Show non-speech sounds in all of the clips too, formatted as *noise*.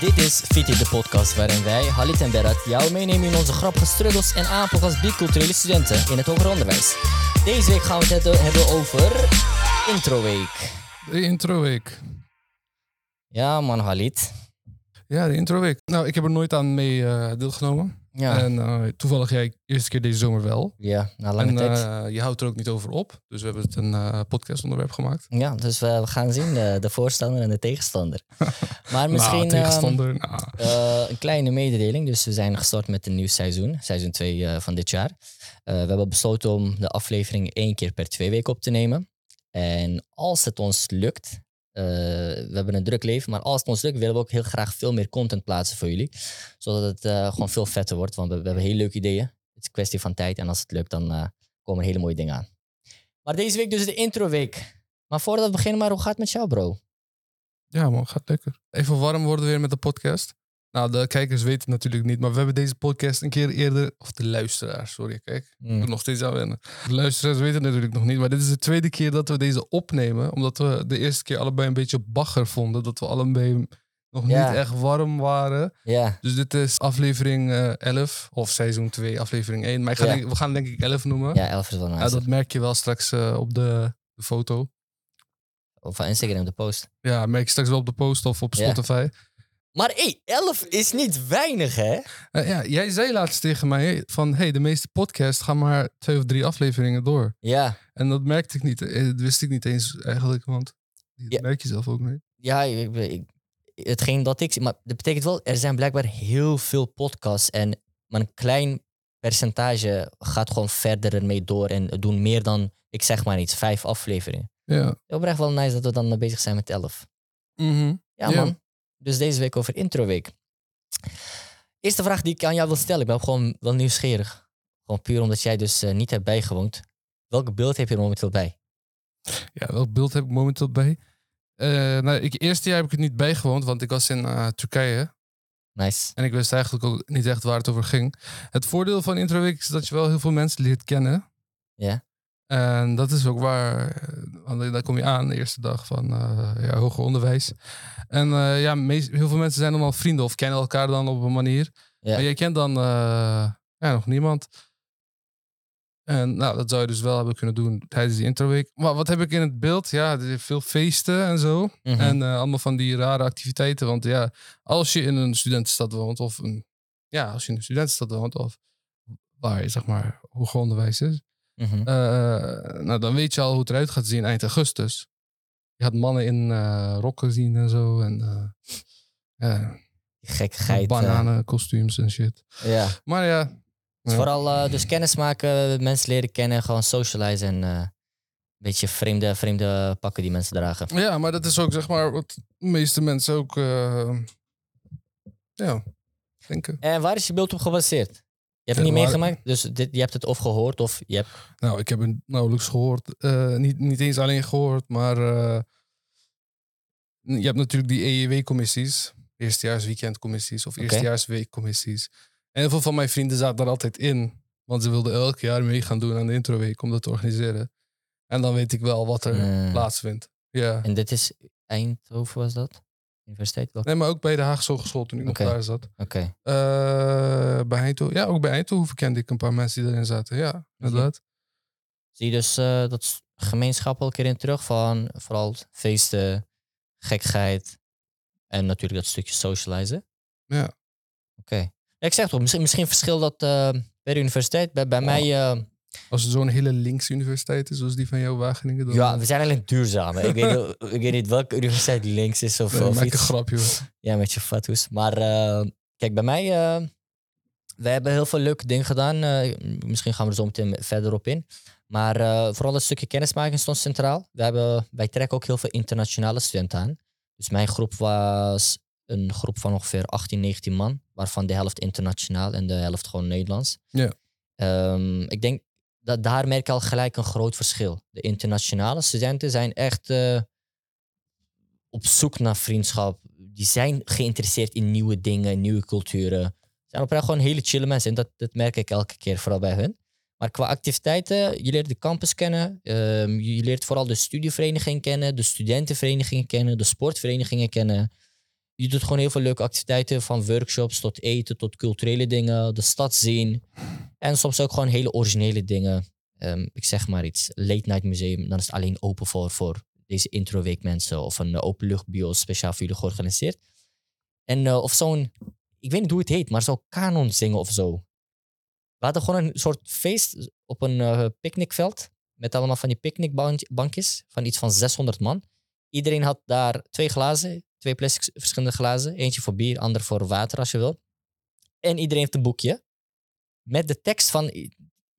Dit is Fiti, de podcast waarin wij, Halit en Berat, jou meenemen in onze grappige struggles en aanpak als biculturele studenten in het hoger onderwijs. Deze week gaan we het hebben over Intro Week. De introweek. Ja man, Halit. Ja, de introweek. Nou, ik heb er nooit aan mee eh, deelgenomen. Ja, En eh, toevallig jij eerste keer deze zomer wel. ja na lange En tijd. eh, je houdt er ook niet over op. Dus we hebben het een eh podcastonderwerp gemaakt. Ja, dus we, we gaan zien, de, de voorstander en de tegenstander. *laughs* Maar misschien nou, ehm, tegenstander. nou, eh, een kleine mededeling. Dus we zijn gestart met een nieuw seizoen, seizoen 2 van dit jaar. We hebben besloten om de aflevering één keer per twee weken op te nemen. En als het ons lukt, eh, we hebben een druk leven, maar als het ons lukt, willen we ook heel graag veel meer content plaatsen voor jullie. Zodat het eh, gewoon veel vetter wordt, want we, hebben hele leuke ideeën. Het is een kwestie van tijd en als het lukt, dan eh, komen er hele mooie dingen aan. Maar deze week dus de introweek. Maar voordat we beginnen, maar hoe gaat het met jou, bro? ja man, gaat lekker. Even warm worden weer met de podcast. Nou, de kijkers weten het natuurlijk niet. Maar we hebben deze podcast een keer eerder... Of de luisteraars, sorry. Kijk, ik Mm. moet nog steeds aan wennen. De luisteraars weten het natuurlijk nog niet. Maar dit is de tweede keer dat we deze opnemen. Omdat we de eerste keer allebei een beetje bagger vonden. Dat we allebei nog Ja. niet echt warm waren. Ja, Dus dit is aflevering eh 11 of seizoen 2, aflevering 1. Maar ik ga Ja. denk- we gaan denk ik 11 noemen. ja, elf is wel Ja, nice. dat merk je wel straks eh, op de, de foto. Of van Instagram, de post. Ja, merk je straks wel op de post of op Ja. Spotify. Maar hé, 11 is niet weinig, hè? Eh, ja, jij zei laatst tegen mij van... hey, de meeste podcasts gaan maar twee of drie afleveringen door. Ja, En dat merkte ik niet. eh, Dat wist ik niet eens eigenlijk, want dat Ja. merk je zelf ook niet. ja ik, ik- hetgeen dat ik. Maar dat betekent wel, er zijn blijkbaar heel veel podcasts. En maar een klein percentage gaat gewoon verder ermee door. En doen meer dan, ik zeg maar iets, vijf afleveringen. Ja. Oprecht wel nice dat we dan bezig zijn met 11. Mhm. Ja, Ja. man. Dus deze week over introweek. Eerste vraag die ik aan jou wil stellen. Ik ben gewoon wel nieuwsgierig. Gewoon puur omdat jij dus eh, niet hebt bijgewoond. Welk beeld heb je er momenteel bij? Ja, welk beeld heb ik momenteel bij? Eh nou, ik, eerste jaar heb ik het niet bijgewoond, want ik was in eh, Turkije. Nice. En ik wist eigenlijk ook niet echt waar het over ging. Het voordeel van Introweek is dat je wel heel veel mensen leert kennen. Ja. En dat is ook waar, daar kom je aan de eerste dag van eh, ja, hoger onderwijs. En eh, ja, meest- heel veel mensen zijn dan al vrienden of kennen elkaar dan op een manier. Ja. Maar jij kent dan eh, ja, nog niemand. En nou, dat zou je dus wel hebben kunnen doen tijdens die introweek. Maar wat heb ik in het beeld? Ja, er veel feesten en zo. Mhm. En allemaal van die rare activiteiten. Want ja, als je in een studentenstad woont, of een, ja, als je in een studentenstad woont, of waar je zeg maar hoger onderwijs is, Mhm. eh, nou, dan weet je al hoe het eruit gaat zien eind augustus. Je gaat mannen in eh, rokken zien en zo. En eh, ja, gekkigheid. bananenkostuums en shit. ja. Maar ja, Dus Ja. vooral dus kennis maken, mensen leren kennen, gewoon socializen en een beetje vreemde, vreemde pakken die mensen dragen. ja, maar dat is ook zeg maar wat de meeste mensen ook eh, ja, denken. En waar is je beeld op gebaseerd? Je hebt het niet meegemaakt, dus dit, je hebt het of gehoord of je hebt... Nou, ik heb het nauwelijks gehoord. Eh, niet, niet eens alleen gehoord, maar eh, je hebt natuurlijk die EEW-commissies. Eerstejaars weekendcommissies of eerstejaars weekcommissies. En heel veel van mijn vrienden zaten daar altijd in. Want ze wilden elk jaar mee gaan doen aan de introweek om dat te organiseren. En dan weet ik wel wat er eh, plaatsvindt. Ja. En dit is Eindhoven was dat? Universiteit? Welke? Nee, maar ook bij de Haagse Hogeschool toen ik Oké. nog daar zat. Oké. Eh, bij Eindhoven. Ja, ook bij Eindhoven kende ik een paar mensen die erin zaten. Ja, inderdaad. Zie je dus eh, dat s- gemeenschap elke keer in terug van vooral feesten, gekheid en natuurlijk dat stukje socializen? Ja. Oké. Ik zeg toch, misschien, misschien verschilt dat eh, bij de universiteit. Bij, bij Oh. mij, eh, Als het zo'n hele linkse universiteit is, zoals die van jou Wageningen. Dan, ja, we zijn eigenlijk duurzaam. hè. ik, weet, niet- ik weet niet welke universiteit links is of, Nee, of maak een iets. grapje. hoor. Ja, met je fatsoes. Maar eh, kijk, bij mij, eh wij hebben heel veel leuke dingen gedaan. Eh, misschien gaan we er zo meteen verder op in. Maar vooral het stukje kennismaking stond centraal. We hebben, wij trekken ook heel veel internationale studenten aan. Dus mijn groep was een groep van ongeveer 18, 19 man. Waarvan de helft internationaal en de helft gewoon Nederlands. Ja. Ehm, ik denk dat daar merk ik al gelijk een groot verschil. De internationale studenten zijn echt eh, op zoek naar vriendschap. Die zijn geïnteresseerd in nieuwe dingen, nieuwe culturen. Ze zijn oprecht gewoon hele chille mensen. En dat, dat merk ik elke keer, vooral bij hun. Maar qua activiteiten, je leert de campus kennen. ehm, je leert vooral de studievereniging kennen, de studentenverenigingen kennen, de sportverenigingen kennen. Je doet gewoon heel veel leuke activiteiten. Van workshops tot eten, tot culturele dingen. De stad zien. En soms ook gewoon hele originele dingen. Ehm, ik zeg maar iets. Late Night Museum. Dan is het alleen open voor, voor deze introweek mensen. Of een openluchtbios speciaal voor jullie georganiseerd. En eh, of zo'n... Ik weet niet hoe het heet, maar zo kanon zingen of zo. We hadden gewoon een soort feest op een eh, picknickveld. Met allemaal van die picknickbankjes. Van iets van 600 man. Iedereen had daar twee glazen. Twee plastic verschillende glazen. Eentje voor bier, ander voor water als je wil. En iedereen heeft een boekje. Met de tekst van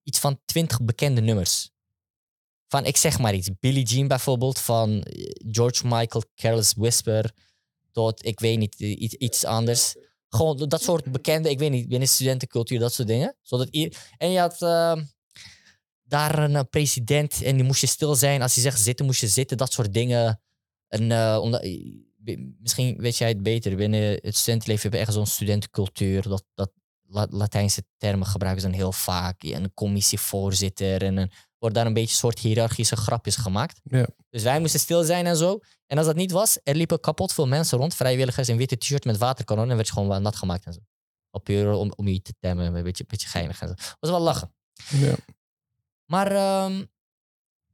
iets van 20 bekende nummers. Van, ik zeg maar iets. Billie Jean bijvoorbeeld. Van eh, George Michael, Careless Whisper. Tot, ik weet niet, iets, iets anders. Gewoon dat soort bekende, ik weet niet, binnen studentencultuur, dat soort dingen. Zodat en je had eh, daar een eh, president en die moest je stil zijn. Als hij zegt zitten, moest je zitten. Dat soort dingen. En, eh, misschien weet jij het beter. Binnen het studentenleven heb je echt zo'n studentencultuur. Dat, dat La- Latijnse termen gebruiken ze dan heel vaak. En een commissievoorzitter. En een, wordt daar een beetje een soort hiërarchische grapjes gemaakt. Ja. Dus wij moesten stil zijn en zo. En als dat niet was, er liepen kapot veel mensen rond. Vrijwilligers in witte t-shirt met waterkanonnen. En werd je gewoon wel nat gemaakt en zo. Op puur om, om je te temmen. Een beetje, beetje geinig en zo. was wel lachen. Ja. Maar, ehm,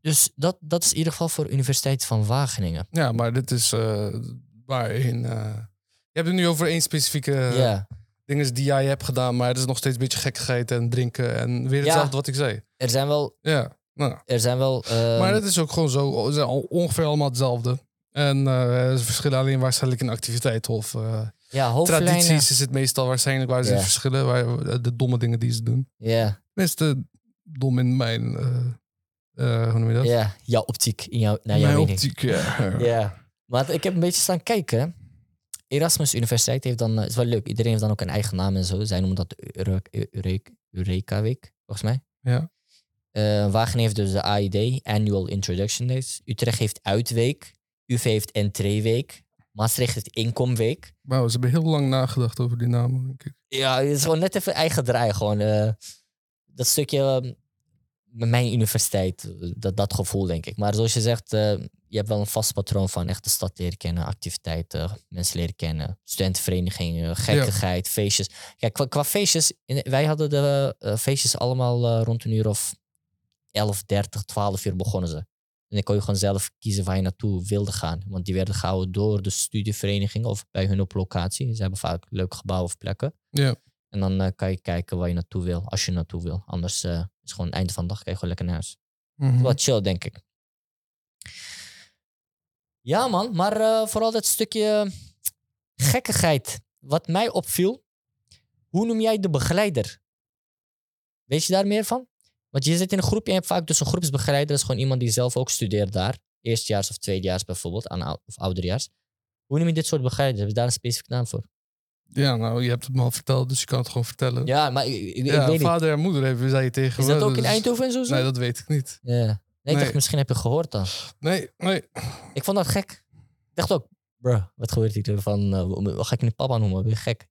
dus dat, dat is in ieder geval voor Universiteit van Wageningen. ja, maar dit is eh waarin... eh, je hebt het nu over één specifieke dingen die jij hebt gedaan, maar het is nog steeds een beetje gekkigheid en drinken en weer Ja. hetzelfde wat ik zei. er zijn wel. Ja, nou. Er zijn wel ehm, maar het is ook gewoon zo, ze zijn al ongeveer allemaal hetzelfde. En ze verschillen alleen waarschijnlijk in activiteit of ja, hoofdlijnen. tradities is het meestal waarschijnlijk waar ze verschillen, waar, de domme dingen die ze doen. Ja, Tenminste, dom in mijn, eh, hoe noem je dat? ja, jouw optiek. In jouw, naar jouw mijn mening. optiek, ja. *laughs* Ja. Maar ik heb een beetje staan kijken. Erasmus Universiteit heeft dan, eh, is wel leuk, iedereen heeft dan ook een eigen naam en zo. Zij noemen dat Eureka- Week, volgens mij. Ja. Eh, Wageningen heeft dus de AID, Annual Introduction Days. Utrecht heeft Uitweek. UV heeft Entreeweek. Maastricht heeft Inkomweek. Wauw, ze hebben heel lang nagedacht over die namen, denk ik. Ja, het is gewoon net even eigen draai. Gewoon, dat stukje eh, met mijn universiteit, eh, dat, dat gevoel denk ik. Maar zoals je zegt, eh, je hebt wel een vast patroon van echt de stad leren kennen, activiteiten, mensen leren kennen, studentenverenigingen, gekkigheid, feestjes. Kijk, qua, qua feestjes, in- wij hadden de eh, feestjes allemaal rond een uur of 11, 30, 12 uur begonnen ze. En dan kon je gewoon zelf kiezen waar je naartoe wilde gaan. Want die werden gehouden door de studievereniging of bij hun op locatie. Ze hebben vaak leuke gebouwen of plekken. Ja. En dan kan je kijken waar je naartoe wil, als je naartoe wil. Anders eh, is het gewoon het einde van de dag, kan je gewoon lekker naar huis. Mhm. Wat chill, denk ik. Ja, man, maar eh, vooral dat stukje gekkigheid. Wat mij opviel, hoe noem jij de begeleider? Weet je daar meer van? Want je zit in een groep, je hebt vaak dus een groepsbegeleider. Dat is gewoon iemand die zelf ook studeert daar. Eerstejaars of tweedejaars bijvoorbeeld, aan, ou- of ouderjaars. Hoe noem je dit soort begeleiders? Heb je daar een specifieke naam voor? Ja, nou, je hebt het me al verteld, dus je kan het gewoon vertellen. Ja, maar ik, ik- ik Ja, weet niet. vader en moeder even, zei je tegen Is me. dat ook in dus- Eindhoven en zo? Nee, dat weet ik niet. Ja. Nee, ik Nee. dacht, misschien heb je gehoord dan. Nee, nee. Ik vond dat gek. Ik dacht ook, bro, wat gebeurt hier? Van, eh, wat ga ik nu papa noemen? Ben je gek?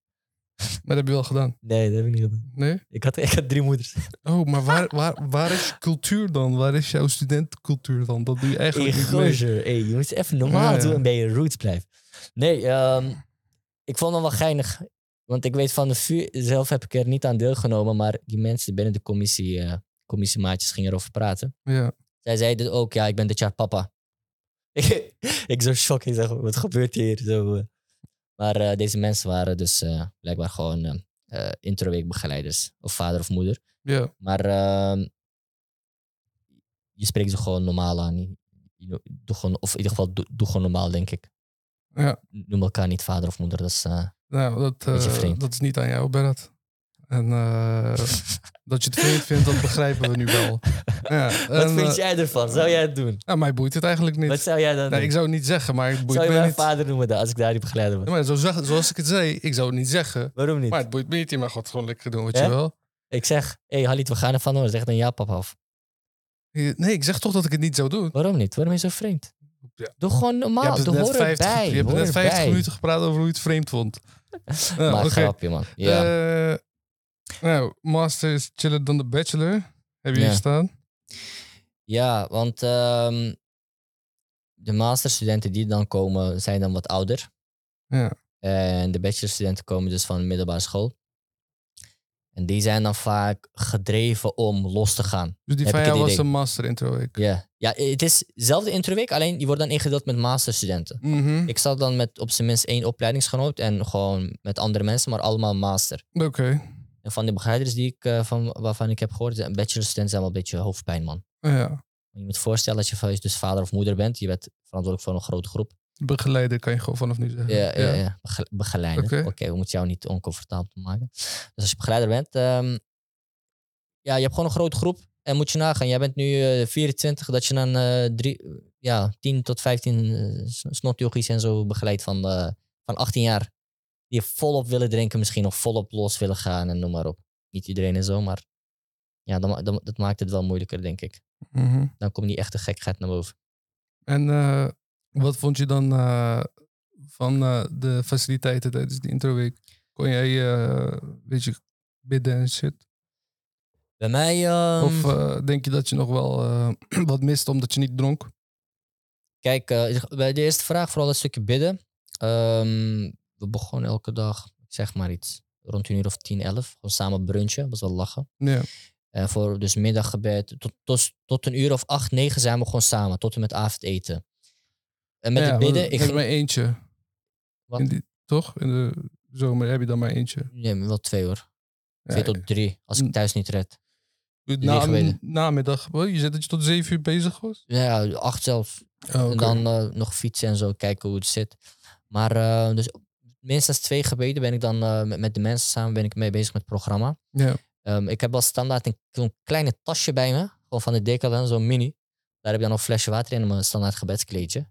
Maar dat heb je wel gedaan. Nee, dat heb ik niet gedaan. Nee? Ik had, ik had drie moeders. Oh, maar waar, waar, waar is cultuur dan? Waar is jouw studentencultuur dan? Dat doe je Hey, eigenlijk niet mee. hey, je moet even normaal Ja, ja. doen en bij je roots blijven. Nee, ehm, ik vond hem wel geinig. Want ik weet van de vuur, zelf heb ik er niet aan deelgenomen, maar die mensen binnen de commissie, eh, commissiemaatjes gingen erover praten. Ja. Zij zeiden ook, ja, ik ben dit jaar papa. *laughs* ik zo shock, ik zeg, wat gebeurt hier? Zo, eh. Maar eh, deze mensen waren dus eh, blijkbaar gewoon eh, introweekbegeleiders, of vader of moeder. Ja. Maar ehm, je spreekt ze gewoon normaal aan. Je- je- Doe gewoon, of in ieder geval, doe, doe gewoon normaal, denk ik. Ja. Noem elkaar niet vader of moeder. Dat is, eh, Nou, dat, eh, dat is niet aan jou, Berat. En eh, dat je het vreemd vindt, dat begrijpen we nu wel. Ja, *laughs* Wat en, vind jij ervan? Zou jij het doen? nou, mij boeit het eigenlijk niet. Wat zou jij dan Nee, doen? ik zou het niet zeggen, maar het boeit zou je me mij niet. vader noemen dan, als ik daar die begeleider was? Ja, maar zo zeg- zoals ik het zei, ik zou het niet zeggen. Waarom niet? Maar het boeit me niet. Je mag het gewoon lekker doen wat je wil. Ik zeg, hé hey, Halit, we gaan ervan door. Zeg dan ja, papa. Of, Nee, ik zeg toch dat ik het niet zou doen. waarom niet? Waarom is je zo vreemd? Ja. Doe gewoon Je normaal. hebt net hoor 50, erbij. je hebt net 50 erbij. minuten gepraat over hoe je het vreemd vond. *laughs* Maar grapje, man. Ja. Eh, nou, master is chiller dan de bachelor. Heb je Ja. hier staan? Ja, want ehm, de masterstudenten die dan komen, zijn dan wat ouder. Ja. En de bachelorstudenten komen dus van de middelbare school. En die zijn dan vaak gedreven om los te gaan. Dus die Heb van jou was een master intro week. Ja, ja het is dezelfde introweek, alleen die wordt dan ingedeeld met masterstudenten. Mhm. Ik zat dan met op zijn minst één opleidingsgenoot en gewoon met andere mensen, maar allemaal master. Oké. En van de begeleiders die ik, eh, van, waarvan ik heb gehoord, bachelorstudenten zijn wel een beetje hoofdpijn, man. Ja. Je moet voorstellen dat je dus vader of moeder bent. Je bent verantwoordelijk voor een grote groep. Begeleider kan je gewoon vanaf nu zeggen. Ja, ja, ja. Bege- begeleider. Oké. We moeten jou niet oncomfortabel maken. Dus als je begeleider bent, ehm, ja, je hebt gewoon een grote groep. En moet je nagaan, jij bent nu eh, 24, dat je dan eh, drie, ja, 10 tot 15 eh, s- snotjochies en zo begeleidt van, eh, van 18 jaar. Die volop willen drinken, misschien nog volop los willen gaan en noem maar op. Niet iedereen en zo, maar ja, dan, dan, dat maakt het wel moeilijker, denk ik. Mhm. Dan komt die echte gekheid naar boven. En eh, wat vond je dan eh, van eh, de faciliteiten tijdens die introweek? Kon jij eh weet je, bidden en shit? Bij mij... ehm, Of denk je dat je nog wel *clears throat* wat mist omdat je niet dronk? Kijk, bij de eerste vraag, vooral dat stukje bidden. Ehm, we begonnen elke dag, zeg maar iets, rond een uur of 10, 11. Gewoon samen brunchen, was wel lachen. Ja. En voor dus middaggebed, tot, tot, tot een uur of 8, 9 zijn we gewoon samen, tot en met avondeten. En met ja, het bidden, ik heb maar eentje. Wat? In die, toch? In de zomer heb je dan maar eentje. Nee, wel twee hoor. Ja, Twee tot drie, als ik thuis niet red. na, namiddag. Je zei dat je tot zeven uur bezig was? Ja, acht zelfs. Oh, En dan eh, nog fietsen en zo, kijken hoe het zit. Maar eh, dus minstens twee gebeden ben ik dan eh, met, met de mensen samen ben ik mee bezig met het programma. Ja. Ehm, ik heb wel standaard een, zo'n kleine tasje bij me, gewoon van de Decathlon, zo'n mini. Daar heb je dan nog een flesje water in en mijn standaard gebedskleedje.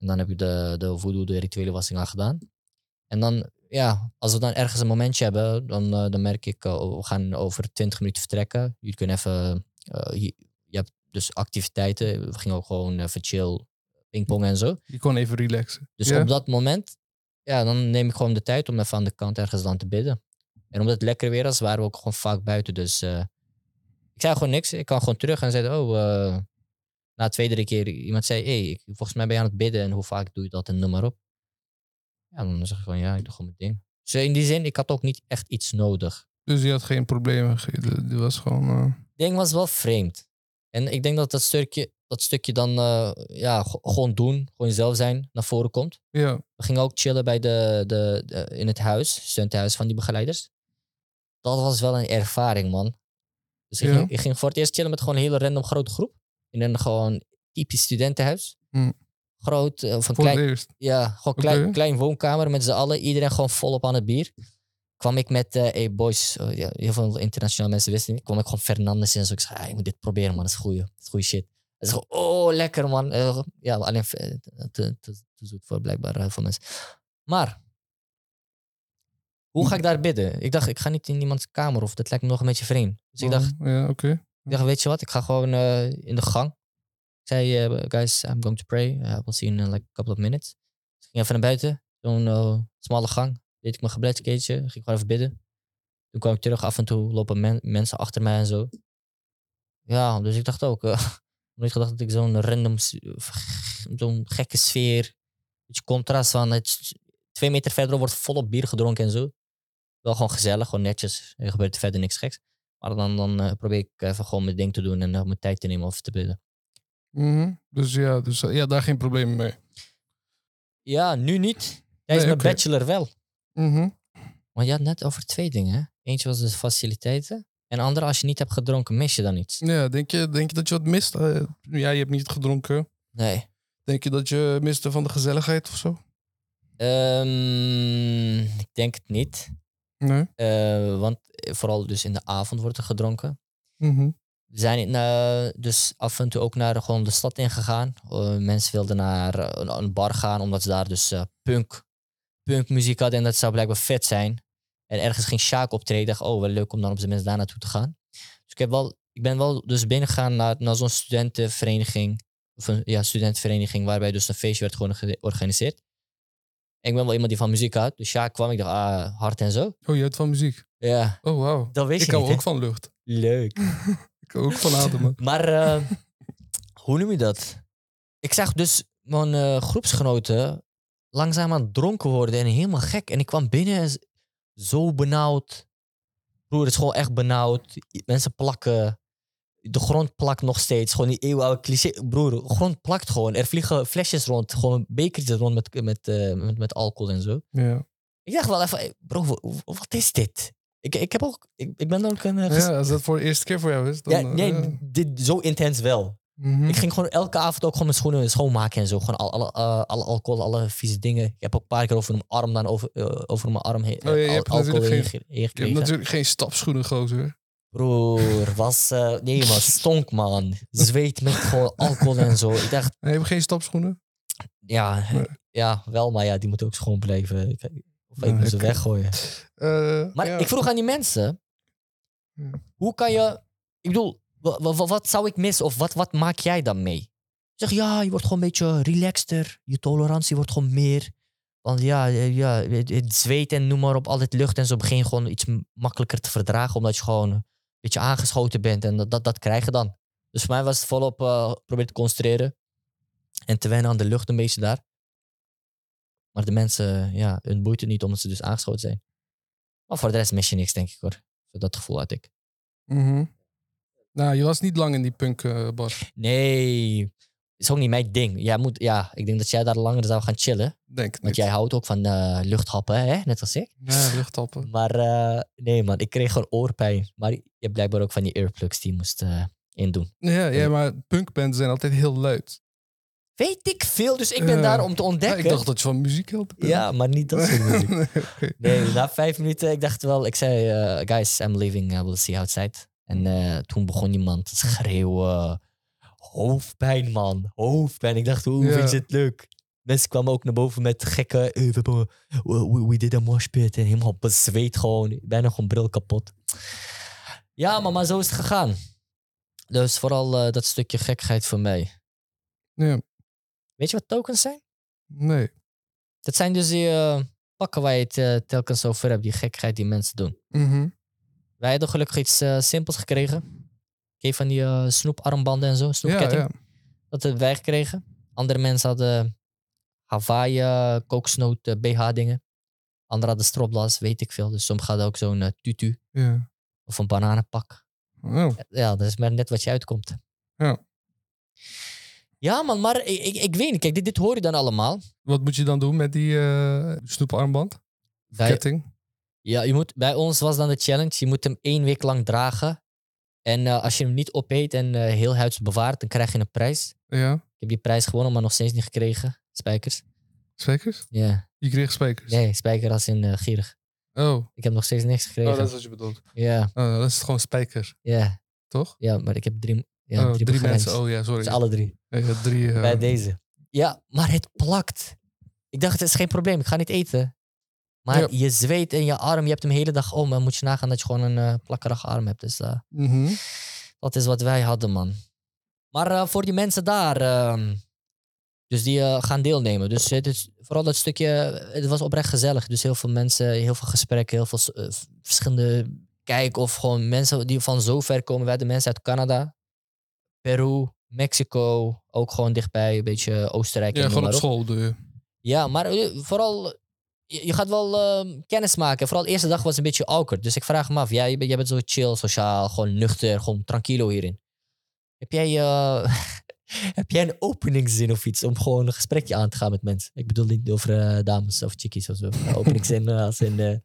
En dan heb je de, de voodoo, de rituele wassing al gedaan. En dan, ja, als we dan ergens een momentje hebben, dan, eh, dan merk ik, oh, we gaan over 20 minuten vertrekken. Je kunt even, eh, hier- je hebt dus activiteiten. We gingen ook gewoon even chill, pingpong en zo. Je kon even relaxen. Dus ja? op dat moment, ja, dan neem ik gewoon de tijd om even aan de kant ergens dan te bidden. En omdat het lekker weer was, waren we ook gewoon vaak buiten. Dus eh, ik zei gewoon niks. Ik kan gewoon terug en zei, oh, eh, na twee, drie keer iemand zei, hey, ik- volgens mij ben je aan het bidden en hoe vaak doe je dat en noem maar op. Ja, dan zeg ik gewoon, ja, ik doe gewoon mijn ding. Dus in die zin, ik had ook niet echt iets nodig. Dus je had geen problemen. Die was gewoon... eh, Het ding was wel vreemd. En ik denk dat dat stukje, dat stukje dan, eh, ja, gewoon doen, gewoon jezelf zijn, naar voren komt. ja. We gingen ook chillen bij de, de, de- in het huis, studentenhuis van die begeleiders. Dat was wel een ervaring, man. Dus ik, Ja. ging, ik ging voor het eerst chillen met gewoon een hele random grote groep. In een gewoon typisch studentenhuis. Hm. Groot, eh, of een Voor klein, eerst. ja, gewoon klein, klein woonkamer met z'n allen. Iedereen gewoon volop aan het bier. Kwam ik met, eh hey boys, oh, ja, heel veel internationale mensen wisten niet. Kwam ik gewoon Fernandes in en zo. Ik zei, ah, je moet dit proberen man, dat is goeie. Dat is goede shit. Hij zei, oh lekker man. Eh, ja, alleen eh, te, te, te zoet voor blijkbaar heel veel mensen. Maar, hoe ga ik daar bidden? Ik dacht, ik ga niet in iemands kamer of dat lijkt me nog een beetje vreemd. Dus ik dacht, Oh, Ja, oké. Ik dacht, weet je wat, ik ga gewoon eh, in de gang. Ik zei, eh, guys, I'm going to pray. Uh, we'll see you in like a couple of minutes. Dus ik ging even naar buiten, zo'n eh, smalle gang. Deed ik mijn gebedskleedje, ging gewoon even bidden. Toen kwam ik terug, af en toe lopen men- mensen achter mij en zo. Ja, dus ik dacht ook, eh, *laughs* ik nooit gedacht dat ik zo'n random, zo'n gekke sfeer, beetje contrast van, het, twee meter verder wordt volop bier gedronken en zo. Wel gewoon gezellig, gewoon netjes. Er gebeurt verder niks geks. Maar dan, dan eh, probeer ik even gewoon mijn ding te doen en eh, mijn tijd te nemen of te bidden. Mhm. Dus ja, dus, eh, ja, daar geen probleem mee. Ja, nu niet. Tijdens Nee, mijn bachelor wel. Mhm. Maar je had net over twee dingen. Eentje was de faciliteiten. En andere, als je niet hebt gedronken, mis je dan iets. Ja, denk je, denk je dat je wat mist? Ja, je hebt niet gedronken. Nee. Denk je dat je miste van de gezelligheid of zo? Ehm, ik denk het niet. Nee. Eh, want vooral dus in de avond wordt er gedronken. Mhm. We zijn eh, dus af en toe ook naar de- gewoon de stad ingegaan. Eh mensen wilden naar een, bar gaan, omdat ze daar dus punk, punkmuziek hadden. En dat zou blijkbaar vet zijn. En ergens ging Sjaak optreden. Dacht, oh, wel leuk om dan op zijn minst daar naartoe te gaan. Dus ik, heb wel, ik ben wel dus binnengegaan naar, naar zo'n studentenvereniging. Of een ja, studentenvereniging waarbij dus een feestje werd gewoon georganiseerd. En ik ben wel iemand die van muziek houdt. Dus Sjaak kwam, ik dacht, ah, hard en zo. Oh, je houdt van muziek? Ja, Oh, wauw. dat weet Ik je hou niet, ook van lucht. Leuk. *laughs* Ik hou ook van ademen. *laughs* Maar eh, hoe noem je dat? Ik zag dus mijn eh, groepsgenoten langzaamaan dronken worden en helemaal gek. En ik kwam binnen en zo benauwd. Broer, het is gewoon echt benauwd. Mensen plakken. De grond plakt nog steeds. Gewoon die eeuwenoude cliché. Broer, de grond plakt gewoon. Er vliegen flesjes rond. Gewoon bekertjes rond met, met, eh, met, met alcohol en zo. Ja. Ik dacht wel even, bro, wa- wat is dit? Ik, ik, heb ook, ik, ik ben ook een... eh, ja, als dat voor de eerste keer voor jou is, dan... ja, eh, nee, ja. dit, zo intens wel. Mhm. Ik ging gewoon elke avond ook gewoon mijn schoenen schoonmaken en zo. Gewoon al, alle, eh, alle alcohol, alle vieze dingen. Ik heb ook een paar keer over mijn arm dan over, eh, over mijn arm heen. Oh, ja, je hebt alcohol natuurlijk heen, geen- ge- heen Je hebt gekregen. natuurlijk geen stapschoenen, gozer. Broer, was... eh, nee man, stonk man. Zweet met gewoon alcohol en zo. Ik dacht, Nee, je hebt geen stapschoenen? ja, Nee. ja, wel, maar ja, die moeten ook schoon blijven. Ik, of ik moet ze weggooien. Eh, Maar ja. ik vroeg aan die mensen, Ja. hoe kan je... Ik bedoel, wa- wa- wa- wat, zou ik missen of wat, wat maak jij dan mee? Ik zeg, ja, je wordt gewoon een beetje relaxter. Je tolerantie wordt gewoon meer. Want ja, eh, ja het, het zweet en noem maar op, altijd lucht en zo begin je gewoon iets m- makkelijker te verdragen. Omdat je gewoon beetje aangeschoten bent en dat, dat, dat krijg je dan. Dus voor mij was het volop proberen te concentreren. En te wennen aan de lucht een beetje daar. Maar de mensen, ja, hun boeit het niet omdat ze dus aangeschoten zijn. Maar voor de rest mis je niks, denk ik hoor. Dat gevoel had ik. Mhm. Nou, je was niet lang in die punk bar, Nee, is ook niet mijn ding. Jij moet, ja, ik denk dat jij daar langer zou gaan chillen. denk Want niet. jij houdt ook van eh, luchthappen, hè? net als ik. Ja, luchttappen. Maar eh, nee man, ik kreeg gewoon oorpijn. Maar je hebt blijkbaar ook van die earplugs die je moest eh indoen. Ja, ja, maar punkbands zijn altijd heel luid. Weet ik veel, dus ik ben daar om te Ja, ontdekken. ik dacht dat je van muziek hield. Ja, maar niet dat soort muziek. *laughs* nee. Nee, na vijf minuten, ik dacht wel, ik zei, guys, I'm leaving, uh, we'll see you outside. En toen begon iemand te schreeuwen, hoofdpijn man, hoofdpijn. Ik dacht, hoe vind je het leuk? Mensen kwamen ook naar boven met gekke, eh, we, hebben, we, we did a mosh pit en helemaal bezweet gewoon, bijna gewoon bril kapot. Ja, maar, maar zo is het gegaan. Dus vooral eh, dat stukje gekheid voor mij. Ja, Weet je wat tokens zijn? nee. Dat zijn dus die eh, pakken waar je het eh, telkens over hebt, die gekkigheid die mensen doen. Mhm. Wij hadden gelukkig iets simpels gekregen. Geef van die eh, snoeparmbanden en zo, Ja, snoepketting. ja. Dat hebben wij gekregen. Andere mensen hadden Hawaii eh, kokosnoot eh, BH dingen. Anderen hadden stropdas, weet ik veel. Dus sommigen hadden ook zo'n eh, tutu ja. of een bananenpak. Oh, Ja, dat is maar net wat je uitkomt. Ja. Ja man, maar ik, ik, ik weet niet. Kijk, dit, dit hoor je dan allemaal. wat moet je dan doen met die eh snoeparmband? Ketting? Ja, je moet, bij ons was dan de challenge. Je moet hem één week lang dragen. En eh, als je hem niet opeet en eh, heel huids bewaart, dan krijg je een prijs. Ja. Ik heb die prijs gewonnen, maar nog steeds niet gekregen. Spijkers. Spijkers? Ja. Je kreeg spijkers? Nee, spijker als in eh, gierig. Oh. Ik heb nog steeds niks gekregen. oh, dat is wat je bedoelt. Ja, Oh, dat is gewoon spijker, ja, toch? ja, maar ik heb drie, ja, oh, drie, mensen. Oh ja, sorry. Dus alle drie. Ja, drie. Bij deze. Ja, maar het plakt. Ik dacht, het is geen probleem. Ik ga niet eten. Maar je zweet in je arm. Je hebt hem de hele dag om. Dan moet je nagaan dat je gewoon een eh, plakkerige arm hebt. Dus eh, mhm. dat is wat wij hadden, man. Maar eh, voor die mensen daar... ehm, dus die gaan deelnemen. Dus het is vooral dat stukje... Het was oprecht gezellig. Dus heel veel mensen, heel veel gesprekken, heel veel verschillende kijk of gewoon mensen die van zo ver komen. Wij hadden mensen uit Canada, Peru, Mexico, ook gewoon dichtbij, een beetje Oostenrijk. Ja, en gewoon op school. Ja, maar vooral, je, je gaat wel eh, kennis maken. Vooral de eerste dag was een beetje awkward. Dus ik vraag me af, jij, bent- jij bent zo chill, sociaal, gewoon nuchter, gewoon tranquilo hierin. Heb jij, eh, *laughs* heb jij een openingszin of iets om gewoon een gesprekje aan te gaan met mensen? Ik bedoel niet over eh, dames of chickies of zo. *laughs* Openingszin als in... eh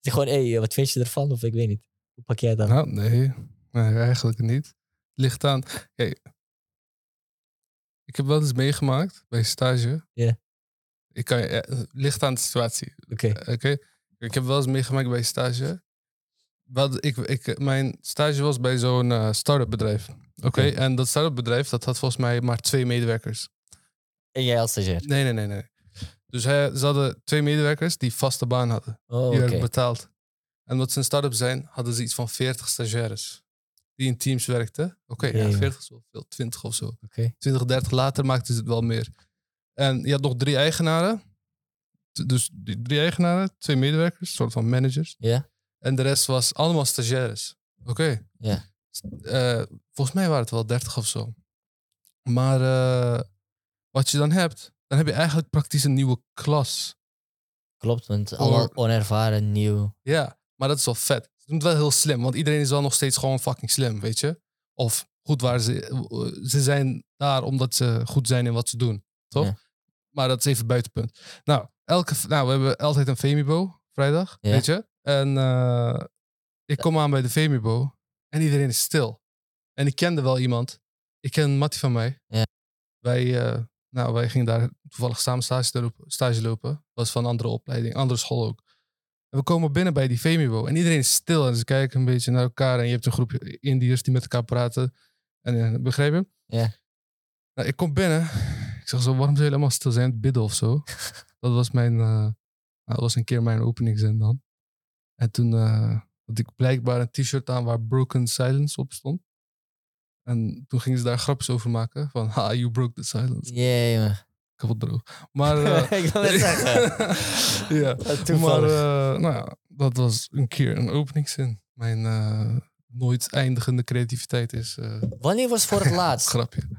zeg gewoon, hé, hey, wat vind je ervan? Of ik weet niet. Hoe pak jij dat? Nou, nee. Nee, eigenlijk niet. Ligt aan. Kijk, ik heb wel eens meegemaakt bij stage. Ja. Ik kan, je- eh, ligt aan de situatie. Oké. Oké. Ik heb wel eens meegemaakt bij stage. Wat ik, ik, mijn stage was bij zo'n eh start-up bedrijf. Oké. En dat start-up bedrijf dat had volgens mij maar twee medewerkers. En jij als stagiair? Nee, nee, nee, nee. Dus hij, ze hadden twee medewerkers die vaste baan hadden. Oh, Die werden betaald. En omdat ze een start-up zijn, hadden ze iets van 40 stagiaires. Die in teams werkten. Oké, ja, Ja, ja. 40 is wel veel, 20 of zo. Oké. 20, 30 later maakten ze het wel meer. En je had nog drie eigenaren. T- Dus die drie eigenaren, twee medewerkers, soort van managers. Ja? En de rest was allemaal stagiaires. Oké. Ja. Eh, volgens mij waren het wel 30 of zo. Maar eh, wat je dan hebt, dan heb je eigenlijk praktisch een nieuwe klas. Klopt, want allemaal onervaren, nieuw. Ja, maar dat is wel vet. Ze doen het wel heel slim, want iedereen is wel nog steeds gewoon fucking slim, weet je? Of goed waar ze... Ze zijn daar omdat ze goed zijn in wat ze doen, toch? Ja. Maar dat is even buitenpunt. Nou, elke, nou, we hebben altijd een Femibo, vrijdag, Ja. weet je? En eh, ik kom aan bij de Femibo en iedereen is stil. En ik kende wel iemand. Ik ken Mattie van mij. Ja. Wij, eh, nou, wij gingen daar toevallig samen stage lopen. Stage lopen. Was van een andere opleiding, andere school ook. En we komen binnen bij die Femibo en iedereen is stil en ze kijken een beetje naar elkaar. En je hebt een groep Indiërs die met elkaar praten. En eh, begrijp je? Ja. Nou, ik kom binnen. Ik zeg zo, waarom zijn jullie allemaal stil zijn? het Bidden of zo. *laughs* dat was mijn, eh, dat was een keer mijn openingszin dan. En toen eh, had ik blijkbaar een t-shirt aan waar Broken Silence op stond. En toen gingen ze daar grapjes over maken. Van, ha, you broke the silence. Jee, man. Kapot droog. Maar, *laughs* eh, ik wil net zeggen. *laughs* ja, maar nou ja, dat was een keer een openingszin. Mijn nooit eindigende creativiteit is Wanneer was voor het laatst? grapje.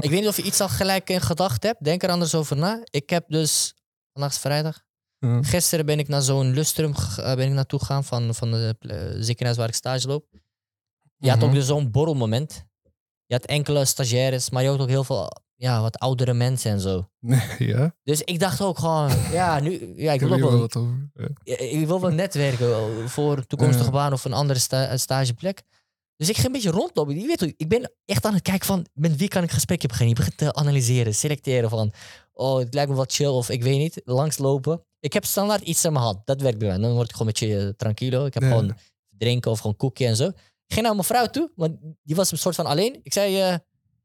Ik weet niet of je iets al gelijk in gedacht hebt. Denk er anders over na. Ik heb dus, vandaag is vrijdag. Ja. Gisteren ben ik naar zo'n lustrum eh, ben ik naartoe gegaan van, van de ziekenhuis waar ik stage loop. Je had ook Mhm. dus zo'n borrelmoment. Je had enkele stagiaires, maar je had ook heel veel ja, wat oudere mensen en zo. *laughs* ja, Dus ik dacht ook gewoon, ja, nu, ja, ik wil ook wel wel, wat over. Ja. ja, ik wil wel netwerken voor een toekomstige baan of een andere sta- stageplek. Dus ik ging een beetje rondlopen. Je weet, ik ben echt aan het kijken van met wie kan ik gesprekje beginnen. Je begint te analyseren, selecteren van, oh, het lijkt me wat chill of ik weet niet, langslopen. Ik heb standaard iets in mijn hand. Dat werkt bij mij. Dan word ik gewoon een beetje eh, tranquilo. Ik heb gewoon drinken of gewoon koekje en zo. Ik ging naar mijn vrouw toe, want die was een soort van alleen. Ik zei, eh,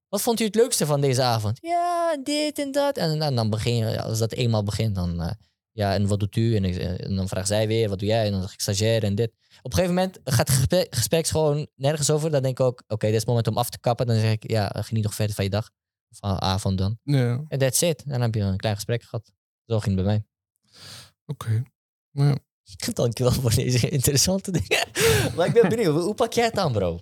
wat vond u het leukste van deze avond? Ja, dit en dat. En, dan- dan begin je, als dat eenmaal begint, dan, eh, ja, en wat doet u? En, ik- en dan vraagt zij weer, wat doe jij? En dan zeg ik stagiair en dit. Op een gegeven moment gaat het gesprek, gesprek gewoon nergens over. Dan denk ik ook, oké, dit is het moment om af te kappen. Dan zeg ik, ja, geniet nog verder van je dag. Of van avond dan. Ja, En that's it. En dan heb je een klein gesprek gehad. Zo ging het bij mij. oké. Nou ja. *laughs* Dankjewel voor deze interessante dingen. *laughs* maar ik ben benieuwd, hoe pak jij het aan, bro?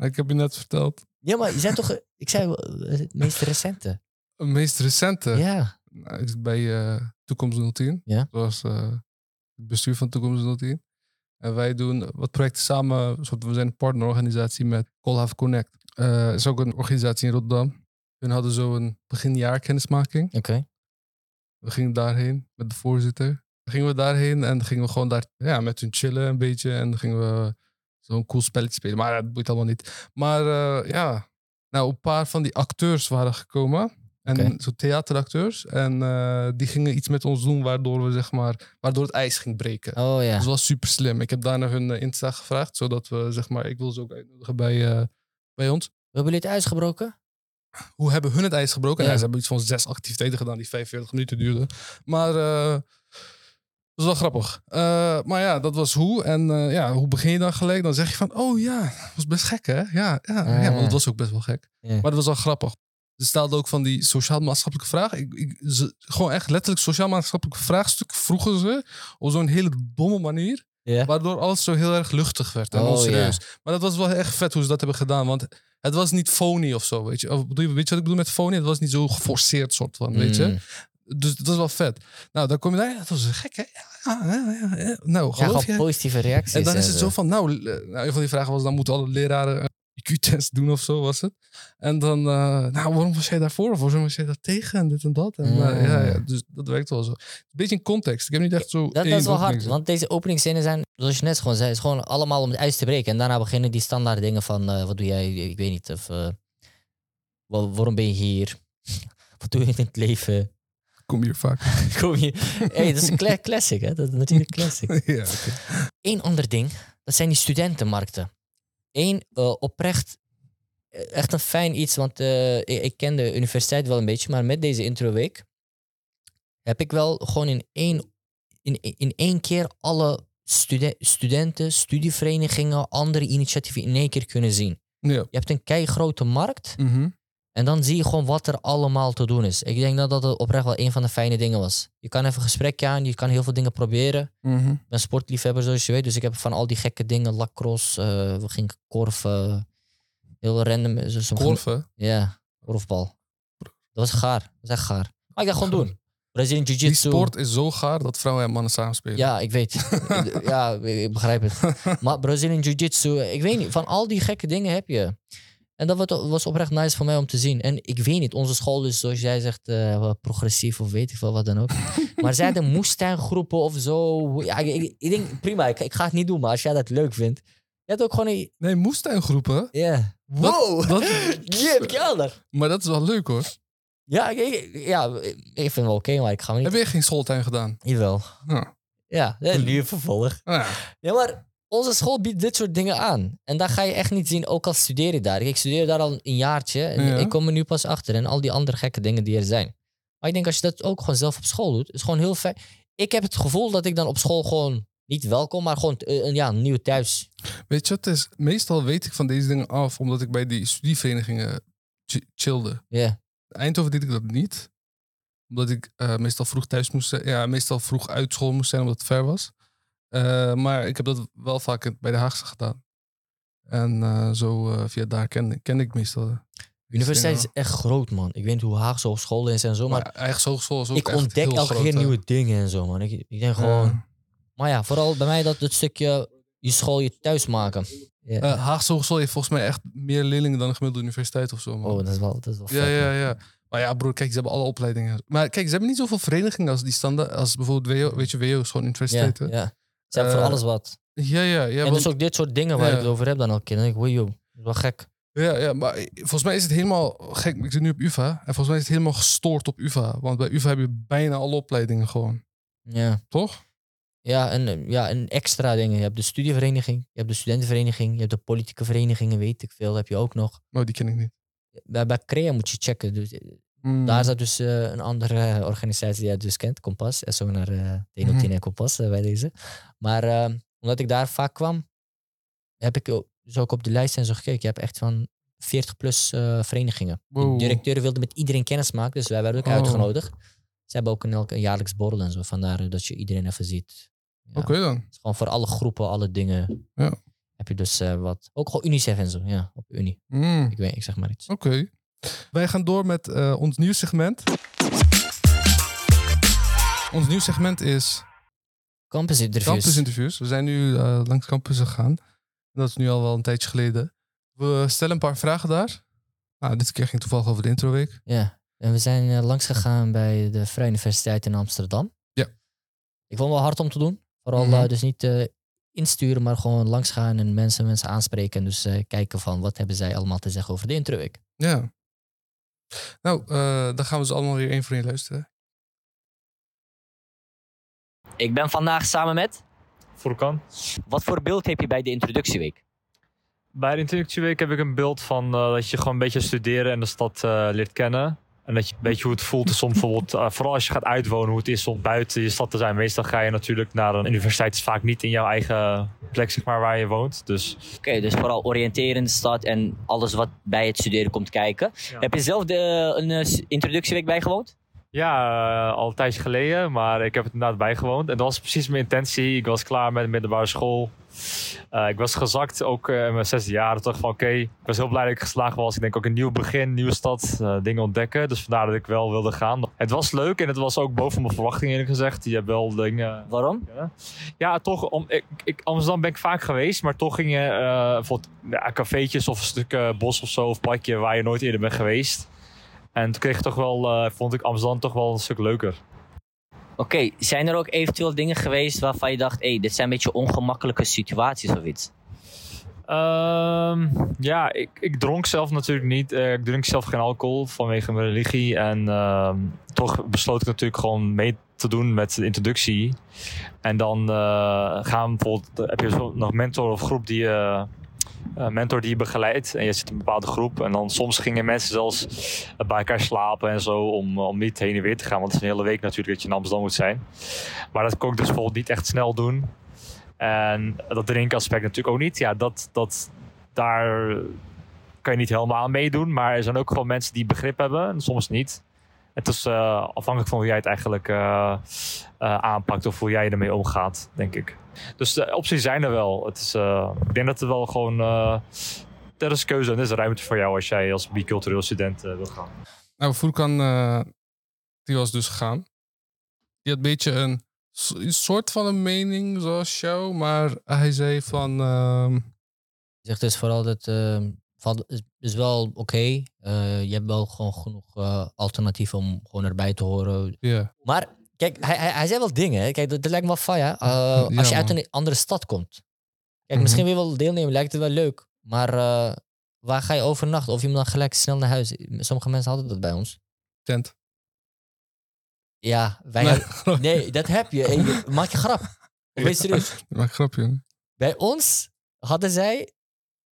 Ik heb je net verteld. Ja, maar je zei toch, eh, ik zei eh, het meest recente. Het meest recente Ja. Is bij eh, Toekomst 010. Ja. Dat was eh, het bestuur van Toekomst 010. En wij doen wat projecten samen. Soort, we zijn een partnerorganisatie met Colhaven Connect. Eh is ook een organisatie in Rotterdam. We hadden zo een beginjaar kennismaking. Oké. We gingen daarheen met de voorzitter. Dan gingen we daarheen en gingen we gewoon daar ja, met hun chillen een beetje. En dan gingen we zo'n cool spelletje spelen. Maar dat boeit allemaal niet. Maar ja, nou, een paar van die acteurs waren gekomen. En zo theateracteurs. En eh, die gingen iets met ons doen waardoor we zeg maar, waardoor het ijs ging breken. Oh ja. Dat was super slim. Ik heb daarna hun eh, Insta gevraagd, zodat we zeg maar, ik wil ze ook uitnodigen bij, eh, bij ons. Hebben jullie het uitgebroken? Hoe hebben hun het ijs gebroken? Ja. Ja. ze hebben iets van zes activiteiten gedaan die 45 minuten duurden. Maar dat is wel grappig. Maar ja, dat was hoe. En ja, hoe begin je dan gelijk? Dan zeg je van, oh ja, dat was best gek hè? Ja, ja, ja Ah. want het was ook best wel gek. Maar dat was wel grappig. Ze stelden ook van die sociaal-maatschappelijke vragen. Ik, ik, ze, gewoon echt letterlijk sociaal-maatschappelijke vraagstukken vroegen ze op zo'n hele domme manier. Waardoor alles zo heel erg luchtig werd en Oh, onserieus. Maar dat was wel echt vet hoe ze dat hebben gedaan. Want het was niet phony of zo, weet je. Of weet je wat ik bedoel met phony? Het was niet zo geforceerd soort van, weet je. Mm. Dus dat was wel vet. Nou, dan kom je daar. Dat was gek, hè? Ja, ja, ja, ja. Nou, geloof je? positieve reacties. En dan is het zo van, nou, nou, een van die vragen was, dan moeten alle leraren een IQ-test doen of zo, was het. En dan, eh, nou, waarom was jij daarvoor? Of waarom was jij daar tegen? En dit en dat. En, eh, Mm. ja, ja, dus dat werkt wel zo. Een beetje in context. Ik heb niet echt zo Dat, dat is wel hard, want deze openingszinnen zijn, zoals je net gewoon zei, is gewoon allemaal om het ijs te breken. En daarna beginnen die standaard dingen van, eh, wat doe jij, ik weet niet, of eh, wa- waarom ben je hier? *laughs* Wat doe je in het leven? Kom hier vaak. *laughs* Kom je? Hey, dat is een cla- *laughs* classic, hè? Dat is natuurlijk een classic. ja. Eén ander ding, dat zijn die studentenmarkten. Eén, eh, oprecht, eh, echt een fijn iets, want eh, ik, ik ken de universiteit wel een beetje, maar met deze introweek heb ik wel gewoon in één, in, in één keer alle studen- studenten, studieverenigingen, andere initiatieven in één keer kunnen zien. Ja. Je hebt een kei grote markt Mhm. En dan zie je gewoon wat er allemaal te doen is. Ik denk dat dat oprecht wel een van de fijne dingen was. Je kan even een gesprekje aan, je kan heel veel dingen proberen. Mhm. Ik ben sportliefhebber, zoals je weet. Dus ik heb van al die gekke dingen, lacrosse, eh, we gingen korven. Heel random. sommige- Korven. Ja, korfbal. Dat was gaar. Dat was echt gaar. Ga ik dat gewoon doen. Brazilian Die Jiu-Jitsu. sport is zo gaar dat vrouwen en mannen samen spelen. Ja, ik weet. *laughs* ja, ik begrijp het. Maar Brazilian Jiu-Jitsu, ik weet niet. Van al die gekke dingen heb je. En dat was- oprecht nice voor mij om te zien. En ik weet niet, onze school is zoals jij zegt eh, progressief of weet ik veel wat dan ook. *laughs* maar zij hadden moestuingroepen of zo. Ja, ik, ik, denk prima, ik, ik ga het niet doen. Maar als jij dat leuk vindt. Je hebt ook gewoon een... Nee, moestuingroepen. Ja. Dat- Wow! *laughs* heb ik helder. Maar dat is wel leuk hoor. Ja, ik, ja, ik vind het wel oké, maar ik ga niet... Heb je geen schooltuin gedaan? Jawel. Ja. Ja, nu vervolg. Ja. Ja, maar onze school biedt dit soort dingen aan. En daar ga je echt niet zien, ook al studeer je daar. Ik studeer daar al een jaartje en Ja. ik kom er nu pas achter. En al die andere gekke dingen die er zijn. Maar ik denk als je dat ook gewoon zelf op school doet, is gewoon heel fijn. Ik heb het gevoel dat ik dan op school gewoon niet welkom, maar gewoon eh, een, ja, een nieuw thuis. Weet je wat het is? Meestal weet ik van deze dingen af, omdat ik bij die studieverenigingen ch- chillde. Ja. Eindhoven deed ik dat niet. Omdat ik eh, meestal vroeg thuis moest zijn. Ja, meestal vroeg uit school moest zijn, omdat het ver was. Eh, maar ik heb dat wel vaak bij de Haagse gedaan. En eh, zo eh, via daar ken, ken ik meestal. De universiteit is echt groot, man. Ik weet niet hoe Haagse school is en zo, maar, Maar eigen hogeschool is ook ik echt ontdek elke keer nieuwe dingen en zo, man. Ik, ik denk gewoon... Ja. Maar ja, vooral bij mij dat het stukje je school je thuis maken. Ja. Eh, Haagse Hogeschool heeft volgens mij echt meer leerlingen dan een gemiddelde universiteit of zo. Man. oh, dat is wel, dat is wel ja, vet, ja, man. ja. Maar ja, broer, kijk, ze hebben alle opleidingen. Maar kijk, ze hebben niet zoveel verenigingen als die standaard. Als bijvoorbeeld WO, weet je, WO is gewoon universiteit. Ja, hè? ja. Ze hebben voor Eh, alles wat. Ja, ja, ja. en want- dus ook dit soort dingen waar Ja. ik het over heb dan elke keer. Dan denk ik, wow, joh, wel gek. Ja, ja, maar volgens mij is het helemaal gek. Ik zit nu op UvA en volgens mij is het helemaal gestoord op UvA. Want bij UvA heb je bijna alle opleidingen gewoon. Ja, Toch? ja, en, eh, ja, en extra dingen. Je hebt de studievereniging, je hebt de studentenvereniging, je hebt de politieke verenigingen, weet ik veel, heb je ook nog. Oh, die ken ik niet. Bij, bij CREA moet je checken. Dus, eh, Mm. Daar zat dus eh, een andere eh, organisatie die jij dus kent, Kompas. En zo naar uh, Teno Mhm. en Kompas eh, bij deze. Maar eh, omdat ik daar vaak kwam, heb ik ook, dus ook op de lijst en zo gekeken. Je hebt echt van 40 plus eh, verenigingen. De Wow. directeuren wilden met iedereen kennis maken, dus wij werden ook Oh. uitgenodigd. Ze hebben ook een, jaarlijks borrel en zo. Vandaar eh, dat je iedereen even ziet. Ja, Oké dan. gewoon voor alle groepen, alle dingen. Ja. Heb je dus eh, wat. Ook gewoon Unicef en zo. Ja, op Unie. Mm. Ik weet, ik zeg maar iets. Oké. Wij gaan door met eh, ons nieuw segment. Ons nieuw segment is Campus interviews. campusinterviews. We zijn nu eh, langs campus gegaan. Dat is nu al wel een tijdje geleden. We stellen een paar vragen daar. Nou, dit keer ging het toevallig over de introweek. Ja, en we zijn eh, langs gegaan bij de Vrije Universiteit in Amsterdam. Ja. Ik vond het wel hard om te doen. Vooral Mhm. dus niet insturen, maar gewoon langs gaan en mensen, mensen aanspreken. En dus kijken van wat hebben zij allemaal te zeggen over de introweek. Ja. Nou, eh, dan gaan we ze allemaal weer één voor één luisteren. Ik ben vandaag samen met... Furkan. Wat voor beeld heb je bij de introductieweek? Bij de introductieweek heb ik een beeld van eh, dat je gewoon een beetje studeren en de stad eh, leert kennen. En dat je een beetje hoe het voelt is om bijvoorbeeld, eh, vooral als je gaat uitwonen, hoe het is om buiten je stad te zijn. Meestal ga je natuurlijk naar een universiteit, is vaak niet in jouw eigen plek zeg maar, waar je woont. Dus Oké, dus vooral oriënteren in de stad en alles wat bij het studeren komt kijken. Ja. Heb je zelf de, een eh, introductieweek bijgewoond? Ja, eh, al een tijdje geleden, maar ik heb het inderdaad bijgewoond. En dat was precies mijn intentie. Ik was klaar met de middelbare school. Eh, ik was gezakt, ook eh, in mijn zesde jaar. Toch van oké, ik was heel blij dat ik geslaagd was. Ik denk ook een nieuw begin, nieuwe stad, dingen ontdekken. Dus vandaar dat ik wel wilde gaan. Het was leuk en het was ook boven mijn verwachtingen eerlijk gezegd. Je hebt wel dingen... Waarom? Ja, toch. Om, ik, ik, Amsterdam ben ik vaak geweest, maar toch ging je bijvoorbeeld ja, cafeetjes of een stuk bos of zo, of padje waar je nooit eerder bent geweest. En toen kreeg ik toch wel, eh, vond ik Amsterdam toch wel een stuk leuker. Oké, zijn er ook eventueel dingen geweest waarvan je dacht, hé, hey, dit zijn een beetje ongemakkelijke situaties of iets? Ehm, ja, ik, ik dronk zelf natuurlijk niet. Eh, ik drink zelf geen alcohol vanwege mijn religie. En ehm, toch besloot ik natuurlijk gewoon mee te doen met de introductie. En dan eh, gaan bijvoorbeeld, heb je nog mentor of groep die je, eh, mentor die je begeleidt. En je zit in een bepaalde groep. En dan soms gingen mensen zelfs bij elkaar slapen en zo om, om niet heen en weer te gaan. Want het is een hele week natuurlijk dat je in Amsterdam moet zijn. Maar dat kon ik dus bijvoorbeeld niet echt snel doen. En dat drinkaspect natuurlijk ook niet. Ja, dat, dat, daar kan je niet helemaal aan meedoen. Maar er zijn ook gewoon mensen die begrip hebben en soms niet. Het is eh, afhankelijk van hoe jij het eigenlijk eh, eh, aanpakt of hoe jij ermee omgaat, denk ik. Dus de opties zijn er wel. Het is, eh, ik denk dat er wel gewoon. eh er is keuze en er is ruimte voor jou als jij als bicultureel student wil gaan. Nou, Furkan, eh die was dus gegaan. Die had een beetje een, soort van een mening zoals jou, maar hij zei van... ehm, Je zegt dus vooral dat ehm, valt, is, is wel oké. Eh, je hebt wel gewoon genoeg eh, alternatieven om gewoon erbij te horen. Ja, Maar kijk, hij, hij, hij zei wel dingen. hè. Kijk, dat, dat lijkt me wel faya. Eh, Ja, als je uit een andere stad komt. Kijk, Mhm. misschien wil je wel deelnemen, lijkt het wel leuk. Maar waar ga je overnachten? Of je moet dan gelijk snel naar huis. Sommige mensen hadden dat bij ons. tent. Ja, wij Nee, hebben- grapje. nee, dat heb je. *laughs* Hey, maak je grap. Wees serieus. Maak grapje. hè? Bij ons hadden zij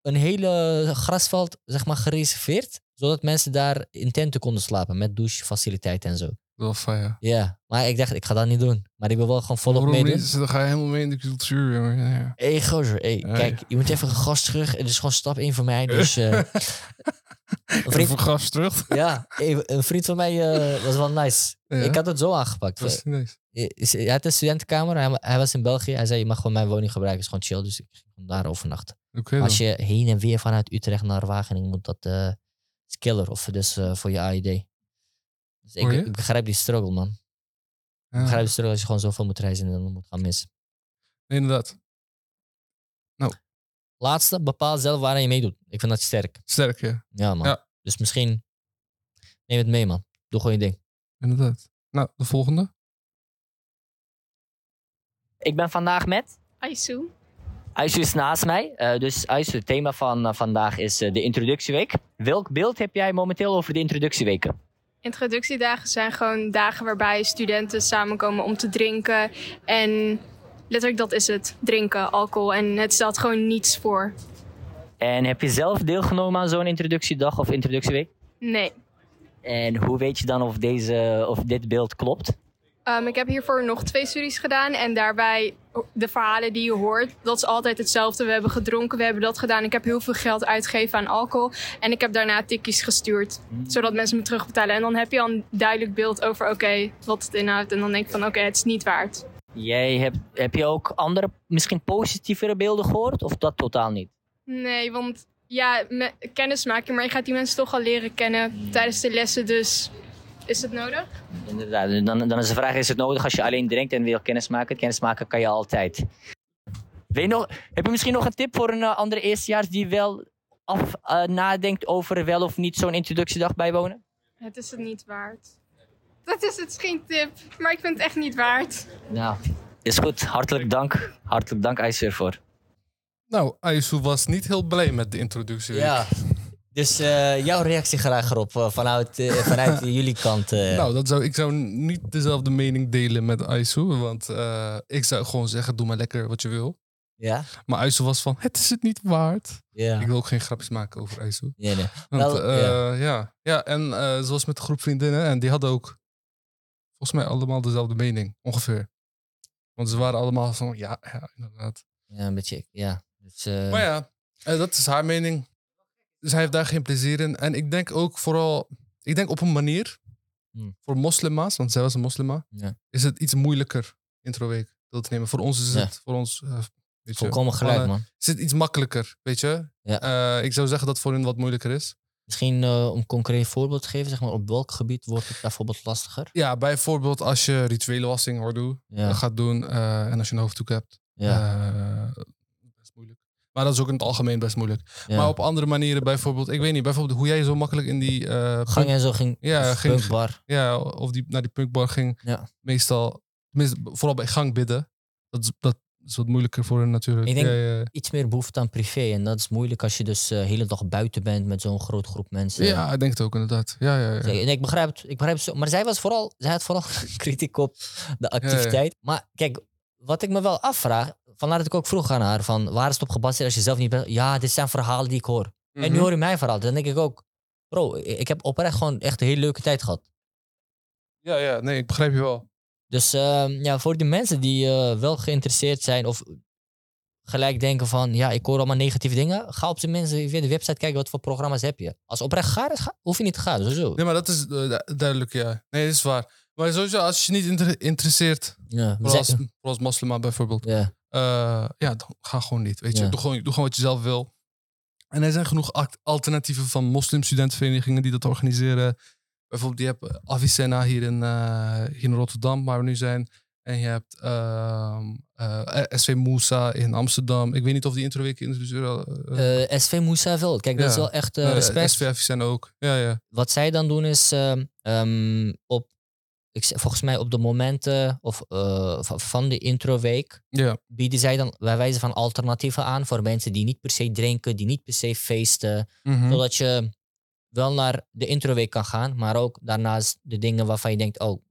een hele grasveld zeg maar, gereserveerd. Zodat mensen daar in tenten konden slapen. Met douchefaciliteiten en zo. Wel fijn, ja. Ja, maar ik dacht, ik ga dat niet doen. Maar ik wil wel gewoon volop Waarom meedoen. niet? Dan ga je helemaal mee in de cultuur, jongen. Ja, ja. Hé, hey, gozer. Hey, Ja, kijk, je moet even een gast terug. Het is gewoon stap 1 voor mij. Dus *laughs* eh, een, vriend, Even gas terug. ja, een vriend van mij eh, was wel nice. Ja. Ik had het zo aangepakt. Was nice. Eh, Hij had een studentenkamer. Hij, hij was in België. Hij zei, je mag gewoon mijn woning gebruiken. is gewoon chill. Dus ik ging daar overnachten. Oké Als je heen en weer vanuit Utrecht naar Wageningen moet, dat eh is killer. Of dus eh, voor je AID. Dus ik, je? ik begrijp die struggle, man. Ik begrijp die struggle als je gewoon zoveel moet reizen en dan moet gaan missen. Nee, inderdaad. Laatste, bepaal zelf waar je meedoet. Ik vind dat sterk. Sterk, ja. Ja, man. Ja. Dus misschien neem het mee, man. Doe gewoon je ding. Inderdaad. Nou, de volgende. Ik ben vandaag met Aisu. Aisu is naast mij. Eh, dus het thema van eh, vandaag is eh, de introductieweek. Welk beeld heb jij momenteel over de introductieweken? Introductiedagen zijn gewoon dagen waarbij studenten samenkomen om te drinken. En letterlijk dat is het. Drinken, alcohol. En het stelt gewoon niets voor. En heb je zelf deelgenomen aan zo'n introductiedag of introductieweek? Nee. En hoe weet je dan of, deze, of dit beeld klopt? Ehm, ik heb hiervoor nog twee studies gedaan. En daarbij de verhalen die je hoort, dat is altijd hetzelfde. We hebben gedronken, we hebben dat gedaan. Ik heb heel veel geld uitgegeven aan alcohol. En ik heb daarna tikjes gestuurd. Zodat mensen me terugbetalen. En dan heb je al een duidelijk beeld over, oké, wat het inhoudt. En dan denk ik van, oké, het is niet waard. Jij hebt, heb je ook andere, misschien positievere beelden gehoord? Of dat totaal niet? Nee, want ja, me, kennis maken, maar je gaat die mensen toch al leren kennen tijdens de lessen, dus is het nodig? Inderdaad, dan, dan is de vraag, is het nodig als je alleen drinkt en wil kennis maken? Kennis maken kan je altijd. Weet je nog, heb je misschien nog een tip voor een eh, andere eerstejaars die wel af, eh, nadenkt over wel of niet zo'n introductiedag bijwonen? Het is het niet waard. Dat is het is geen tip, maar ik vind het echt niet waard. Nou, is goed. Hartelijk dank. Hartelijk dank, IJzer, voor. Nou, Aisu was niet heel blij met de introductie. Ja, dus eh, jouw reactie graag erop eh, vanuit, eh, vanuit *laughs* jullie kant. Nou, dat zou, ik zou niet dezelfde mening delen met Aisu. Want ik zou gewoon zeggen, doe maar lekker wat je wil. ja? Maar Aisu was van, het is het niet waard. Ja. Ik wil ook geen grapjes maken over Aisu. Nee, nee. Want, Wel, ja. ja. ja. en zoals met de groep vriendinnen. En die hadden ook volgens mij allemaal dezelfde mening, ongeveer. Want ze waren allemaal van, ja, ja inderdaad. Ja, een beetje, ja. Dus, Maar ja, dat is haar mening. Dus hij heeft daar geen plezier in. En ik denk ook vooral, ik denk op een manier, Hmm. voor moslima's, want zij was een moslima, Ja. is het iets moeilijker introweek deel te nemen. Voor ons is Ja. het, voor ons, eh, weet je, volkomen gelijk, mannen, man. is het iets makkelijker, weet je. Ja. Eh, ik zou zeggen dat voor hen wat moeilijker is. Misschien eh, om concreet voorbeeld te geven, zeg maar, op welk gebied wordt het bijvoorbeeld lastiger? Ja, bijvoorbeeld als je rituele wassing hoor doen, Ja, gaat doen en als je een hoofddoek hebt. ja. Maar dat is ook in het algemeen best moeilijk. ja. Maar op andere manieren, bijvoorbeeld, ik weet niet, bijvoorbeeld hoe jij zo makkelijk in die eh, Gang en zo ging. Ja, ging- punkbar. Ja, of die naar die punkbar ging. Ja. Meestal, tenminste, vooral bij gang bidden. Dat is, dat is wat moeilijker voor hen natuurlijk. Ik denk- Ja. Iets meer behoefte aan privé. En dat is moeilijk als je dus de hele dag buiten bent met zo'n grote groep mensen. Ja, ik denk het ook inderdaad. Ja, ja, ja. En ik begrijp het. Ik begrijp het zo. Maar zij, was vooral, zij had vooral *laughs* kritiek op de activiteit. Maar kijk, wat ik me wel afvraag. Vandaar dat ik ook vroeg aan haar: van, waar is het op gebaseerd als je zelf niet bent? Ja, dit zijn verhalen die ik hoor. En nu Mhm. hoor je mijn verhaal. Dan denk ik ook: bro, ik heb oprecht gewoon echt een hele leuke tijd gehad. Ja, ja, nee, ik begrijp je wel. Dus ehm, ja, voor die mensen die eh, wel geïnteresseerd zijn of gelijk denken van ja, ik hoor allemaal negatieve dingen, ga op zijn minst via de website kijken wat voor programma's heb je. Als oprecht gaar is, ga, hoef je niet te gaan. Sowieso. Nee, maar dat is eh, du- duidelijk, ja. Nee, dat is waar. Maar sowieso, als je niet inter- interesseert, Ja, we vooral als, zijn- vooral als moslima bijvoorbeeld, ja, eh, ja, dan ga gewoon niet. Weet je, Ja. doe, gewoon, doe gewoon wat je zelf wil. En er zijn genoeg alternatieven van moslimstudentenverenigingen die dat organiseren. bijvoorbeeld je hebt Avicenna hier in, eh, hier in Rotterdam, waar we nu zijn. En je hebt ehm eh, SV Moussa in Amsterdam. Ik weet niet of die introweek in uh, Eh, SV Moussa wel. Kijk, dat Ja. is wel echt eh, respect. SV Avicenna ook. Ja, ja. Wat zij dan doen is ehm, ehm, op, ik, volgens mij op de momenten of, eh, van- de introweek Ja, bieden zij dan bij wijze van alternatieven aan voor mensen die niet per se drinken, die niet per se feesten. Mhm. Zodat je wel naar de introweek kan gaan, maar ook daarnaast de dingen waarvan je denkt, oh,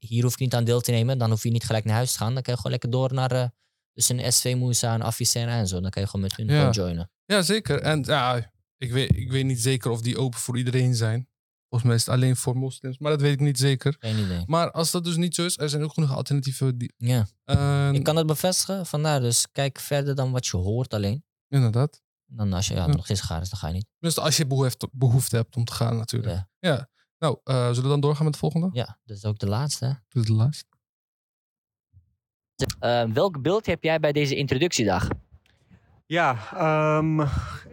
hier hoef ik niet aan deel te nemen. Dan hoef je niet gelijk naar huis te gaan. Dan kan je gewoon lekker door naar eh, dus een SV Moussa en Avicenna en zo. Dan kan je gewoon met hun Ja. joinen. ja zeker. En ja, ik weet, ik weet niet zeker of die open voor iedereen zijn. Volgens mij is het alleen voor moslims, maar dat weet ik niet zeker. Geen idee. Maar als dat dus niet zo is, er zijn ook genoeg alternatieven. Die, Ja, Eh, ik kan het bevestigen. Vandaar dus kijk verder dan wat je hoort alleen. Inderdaad. Dan als je ja, Ja. nog steeds gaar is, dan ga je niet. Dus als je behoefte, behoefte hebt om te gaan natuurlijk. Ja. Nou, eh, zullen we dan doorgaan met de volgende? Ja, dat is ook de laatste. Dit is de laatste. Eh, welk beeld heb jij bij deze introductiedag? Ja, ehm,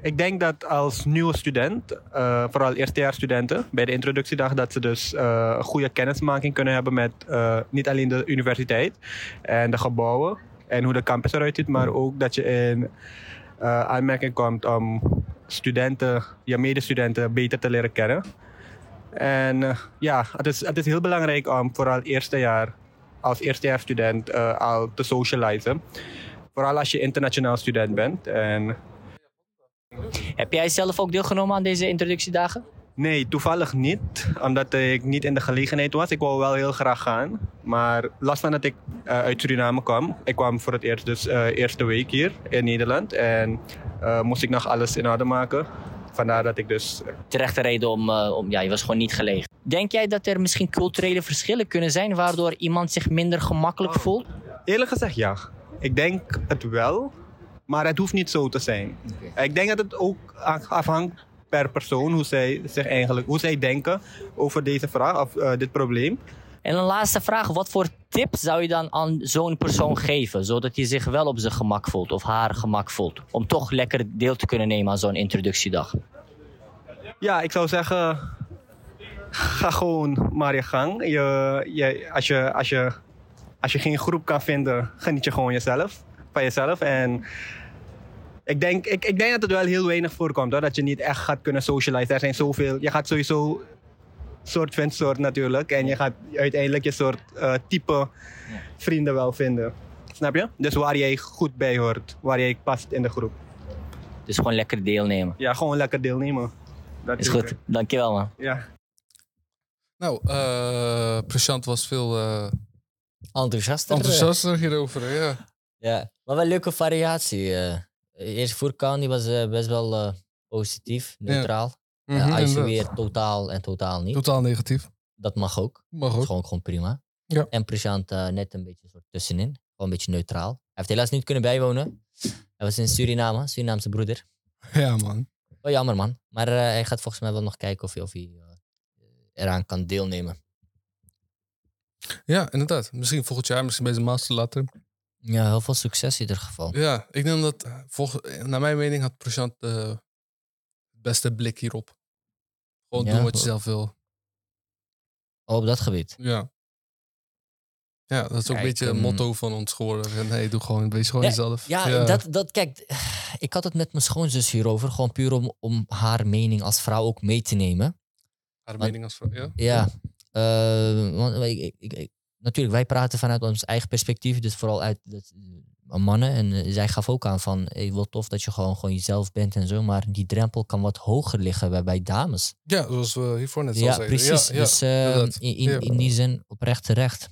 ik denk dat als nieuwe student, eh, vooral eerstejaarsstudenten, bij de introductiedag, dat ze dus een goede kennismaking kunnen hebben met eh, niet alleen de universiteit en de gebouwen en hoe de campus eruit ziet, maar ook dat je in aanmerking komt om studenten, je medestudenten beter te leren kennen. En ja, het is, het is heel belangrijk om vooral eerste jaar, als eerstejaarsstudent al te socializen. Vooral als je internationaal student bent. En Heb jij zelf ook deelgenomen aan deze introductiedagen? nee, toevallig niet. Omdat ik niet in de gelegenheid was. Ik wou wel heel graag gaan. Maar last van dat ik eh, uit Suriname kwam. Ik kwam voor het eerst dus eh, eerste week hier in Nederland. En eh, moest ik nog alles in orde maken. Vandaar dat ik dus... Terechte reden om, om, ja, je was gewoon niet gelegen. Denk jij dat er misschien culturele verschillen kunnen zijn waardoor iemand zich minder gemakkelijk voelt? Eerlijk gezegd ja. Ik denk het wel. Maar het hoeft niet zo te zijn. Ik denk dat het ook af- afhangt per persoon. Hoe zij, zich eigenlijk, hoe zij denken over deze vraag of eh, dit probleem. En een laatste vraag. Wat voor tip zou je dan aan zo'n persoon geven? Zodat hij zich wel op zijn gemak voelt of haar gemak voelt. Om toch lekker deel te kunnen nemen aan zo'n introductiedag. Ja, ik zou zeggen, ga gewoon maar je gang. Je, je, als, je, als, je, als je geen groep kan vinden, geniet je gewoon jezelf, van jezelf. En ik denk, ik, ik denk dat het wel heel weinig voorkomt, hoor, dat je niet echt gaat kunnen socializen. Er zijn zoveel, je gaat sowieso soort vindt soort natuurlijk. En je gaat uiteindelijk je soort eh, type vrienden wel vinden. Snap je? Dus waar jij goed bij hoort, waar jij past in de groep. Dus gewoon lekker deelnemen. Ja, gewoon lekker deelnemen. Dat Is goed. Dankjewel man. Ja. Nou, eh Prashant was veel eh Enthousiaster. enthousiaster hierover. Ja. Ja, maar wel leuke variatie. eh. Eerst Furkan, die was eh, best wel eh, positief, neutraal. Mhm, Ja, inderdaad. weer totaal en totaal niet. Totaal negatief. Dat mag ook. Mag Dat is ook. gewoon, gewoon prima. Ja. En Prashant net een beetje soort tussenin. Gewoon een beetje neutraal. Hij heeft helaas niet kunnen bijwonen. Hij was in Suriname, Surinaamse broeder. Ja, man. Wel jammer man. Maar hij gaat volgens mij wel nog kijken of hij, of hij eraan kan deelnemen. Ja, inderdaad. Misschien volgend jaar, misschien bij zijn master later. Ja, heel veel succes in ieder geval. Ja, ik denk dat, eh, volg, naar mijn mening, had Prashant eh, het beste blik hierop. Gewoon Ja, doen wat je zelf wil. Oh, op dat gebied. Ja. Ja, dat is ook Kijk, een beetje een ehm, motto van ons geworden. En nee, doe gewoon, wees gewoon jezelf. Ja, Dat, dat, kijk, ik had het met mijn schoonzus hierover. Gewoon puur om, om haar mening als vrouw ook mee te nemen. Haar mening als vrouw, ja. Ja, eh, want ik, ik, ik- ik- natuurlijk, wij praten vanuit ons eigen perspectief, dus vooral uit het, eh, mannen. En eh, zij gaf ook aan van, hey, wel tof dat je gewoon, gewoon jezelf bent en zo, maar die drempel kan wat hoger liggen bij, bij dames. Ja, zoals we hiervoor net al Ja, zeiden. precies. Ja, ja. dus eh, inderdaad. in, in, in die zin oprecht terecht.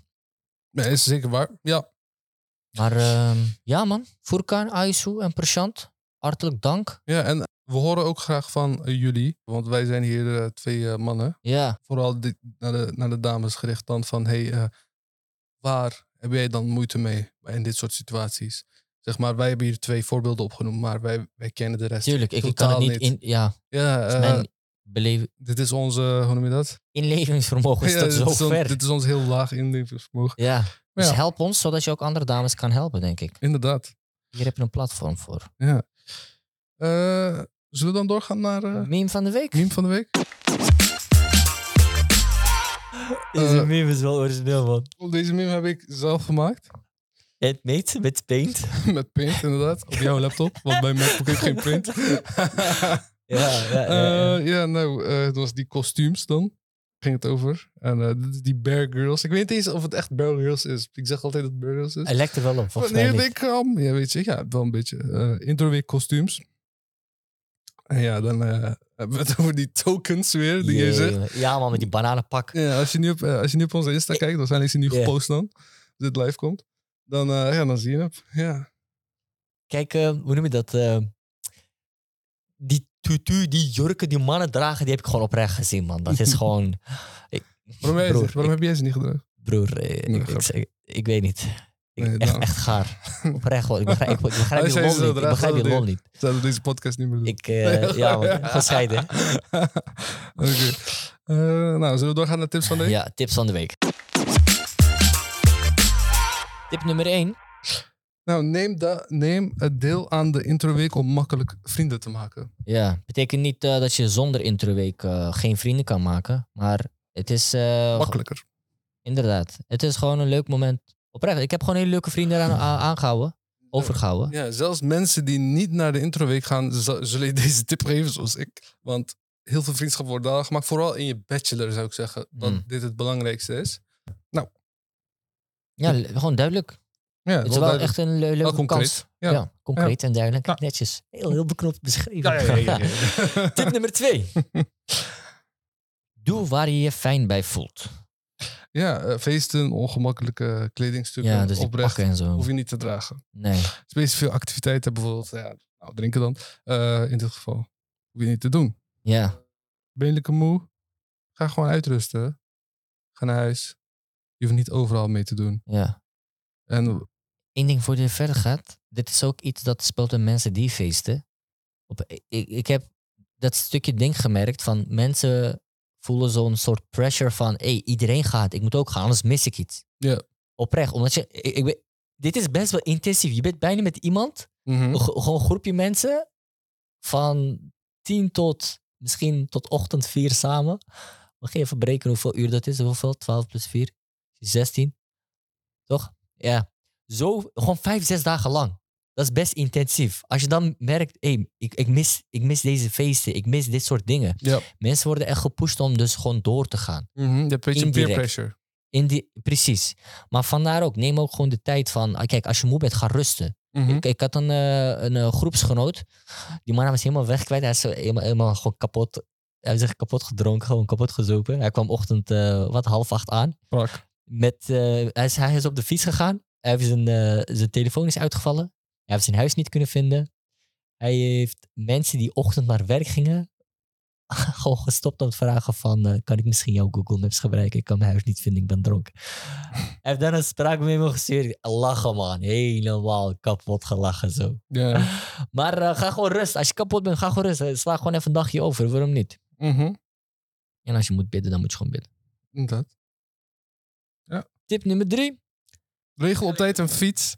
Nee, is zeker waar. Ja, Maar ehm, ja man, Furkan, Aisu en Prashant, hartelijk dank. ja, en we horen ook graag van eh, jullie. Want wij zijn hier eh, twee eh, mannen. Ja, Vooral dit- naar, de, naar de dames gericht dan van... Hey, waar heb jij dan moeite mee in dit soort situaties? Zeg maar, wij hebben hier twee voorbeelden opgenoemd, maar wij, wij kennen de rest. tuurlijk. Ik, kan het niet in... Ja, Ja, eh, mijn beleven, dit is onze, hoe noem je dat? inlevingsvermogen is Ja, dit, zo is on- ver. dit is ons heel laag inlevingsvermogen. Ja, dus Ja. help ons zodat je ook andere dames kan helpen, denk ik. Inderdaad. Hier heb je een platform voor. Ja. Zullen we dan doorgaan naar eh Meme van de week? meme van de week? Deze Eh, meme is wel origineel, man. Deze meme heb ik zelf gemaakt. Het meet met paint. *laughs* Met paint, inderdaad. Op jouw laptop. Want mijn MacBook heeft geen print. *laughs* Ja, ja, ja, ja. Eh, ja, nou, eh, het was die kostuums dan. Ging het over. En eh, dit is die Bear Girls. Ik weet niet eens of het echt Bear Girls is. Ik zeg altijd dat het Bear Girls is. Hij lijkt er wel op, volgens mij Wanneer ik kwam, ja, weet je, ja, wel een beetje. eh introweek kostuums. En *laughs* ja, dan eh, hebben we het over die tokens weer, die je zegt. Ja, man, met die bananenpak. Ja, als je nu op, eh, als je nu op onze Insta kijkt, waarschijnlijk is hij nu Ja. gepost dan. Als dit live komt. Dan, eh, ja, dan zie je hem. Ja. Kijk, eh, hoe noem je dat? eh, die tutu, die jurken die mannen dragen, die heb ik gewoon oprecht gezien, man. Dat is *laughs* gewoon... Waarom, heb je Broer, ze- waarom heb jij ze niet gedragen? Broer, eh, ik, ik, grapje. zeg- ik weet niet. Ik, Nee, echt, nou. echt gaar. *laughs* Oprecht, hoor. Ik begrijp, ik, ik begrijp Als je lol niet. Ik begrijp je lol niet. Zouden deze podcast niet meer doen? Ik, eh, *laughs* ja, scheiden. *laughs* Oké. Eh, nou, zullen we doorgaan naar tips van de week? Ja, tips van de week. Tip nummer 1. Nou, neem, da, neem het deel aan de introweek om makkelijk vrienden te maken. Ja, betekent niet eh, dat je zonder introweek geen vrienden kan maken. Maar het is... Makkelijker. Inderdaad. Het is gewoon een leuk moment. Oprecht, ik heb gewoon hele leuke vrienden eraan a- aangehouden. Overgehouden. Ja, zelfs mensen die niet naar de introweek gaan, zullen je *laughs* deze tip geven zoals ik. Want heel veel vriendschap wordt daar gemaakt. Vooral in je bachelor zou ik zeggen dat Mm. dit het belangrijkste is. Ja, le- gewoon duidelijk. Ja, Het is wel echt een le- leuke concreet. kans. Ja. Ja, concreet en duidelijk. Ja. Netjes. Heel, heel beknopt beschreven. Ja, ja, ja, ja, ja. *laughs* *laughs* Tip nummer twee. Doe waar je je fijn bij voelt. Ja, eh, feesten, ongemakkelijke kledingstukken, Ja, dus oprecht, en zo. hoef je niet te dragen. Nee. Specifieke activiteiten, bijvoorbeeld, ja, nou, drinken dan. Eh, in dit geval, hoef je niet te doen. Ja. Ben je lekker moe? Ga gewoon uitrusten. Ga naar huis. Je hoeft niet overal mee te doen. ja. En Eén ding voor je verder gaat. Dit is ook iets dat speelt bij mensen die feesten. Op, ik, ik heb dat stukje ding gemerkt van mensen voelen zo'n soort pressure van hey, iedereen gaat, ik moet ook gaan, anders mis ik iets. Ja. Oprecht, omdat je, ik, ik weet- dit is best wel intensief. Je bent bijna met iemand, Mhm. gewoon een groepje mensen van tien tot misschien tot ochtend vier samen. We gaan even berekenen hoeveel uur dat is. Hoeveel? 12 plus 4? 16. Toch? Ja. Zo, gewoon vijf, zes dagen lang. Dat is best intensief. Als je dan merkt, hey, ik, ik, mis, ik mis deze feesten, ik mis dit soort dingen. Ja. Mensen worden echt gepusht om dus gewoon door te gaan. Een beetje peer pressure. In die, precies. Maar vandaar ook, neem ook gewoon de tijd van, ah, kijk, als je moe bent, ga rusten. Mhm. Ik, ik had een, eh, een eh, groepsgenoot. Die man was helemaal weg kwijt. Hij is zo helemaal, helemaal gewoon kapot. Hij heeft zich kapot gedronken, gewoon kapot gezopen. Hij kwam ochtend, eh, wat, half acht aan. Met, eh, hij, is, hij is op de fiets gegaan. Hij heeft zijn, eh, zijn telefoon is uitgevallen. Hij heeft zijn huis niet kunnen vinden. Hij heeft mensen die ochtend naar werk gingen... *laughs* gewoon gestopt om te vragen van... eh, kan ik misschien jouw Google Maps gebruiken? Ik kan mijn huis niet vinden, ik ben dronken. Hij heeft dan een spraakmemo gestuurd. Lachen man, helemaal kapot gelachen zo. Ja. *laughs* Maar eh, ga gewoon rust. Als je kapot bent, ga gewoon rusten. Sla gewoon even een dagje over. Waarom niet? Mhm. En als je moet bidden, dan moet je gewoon bidden. Inderdaad. Tip nummer drie. Regel op tijd een fiets.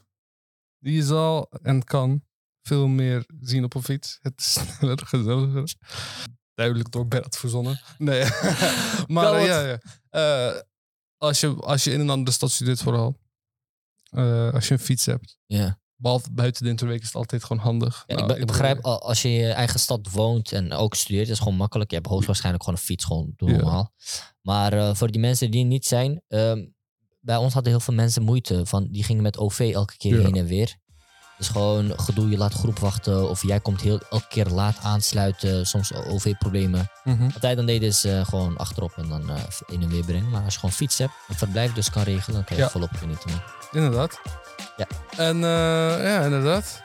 Die zal en kan veel meer zien op een fiets. Het is *laughs* sneller, gezelliger. Duidelijk door Bert verzonnen. Nee. *laughs* maar eh, ja, ja. Eh, als, je, als je in een andere stad studeert vooral. Eh, als je een fiets hebt. Ja. Behalve buiten de interweek is het altijd gewoon handig. Ja, Nou, ik, be- ik interweek- begrijp, al- als je in je eigen stad woont en ook studeert, is gewoon makkelijk. Je hebt hoogstwaarschijnlijk gewoon een fiets, gewoon doe Ja. normaal. Maar voor die mensen die er niet zijn, ehm, bij ons hadden heel veel mensen moeite. Van, die gingen met OV elke keer Ja. heen en weer. Dus gewoon gedoe, je laat groep wachten of jij komt heel, elke keer laat aansluiten, soms OV-problemen. Mhm. Wat hij dan deed is eh, gewoon achterop en dan eh in en weer brengen. Maar als je gewoon fiets hebt, een verblijf dus kan regelen, dan kan je Ja. volop genieten. man. Inderdaad. Ja. En eh, ja, inderdaad.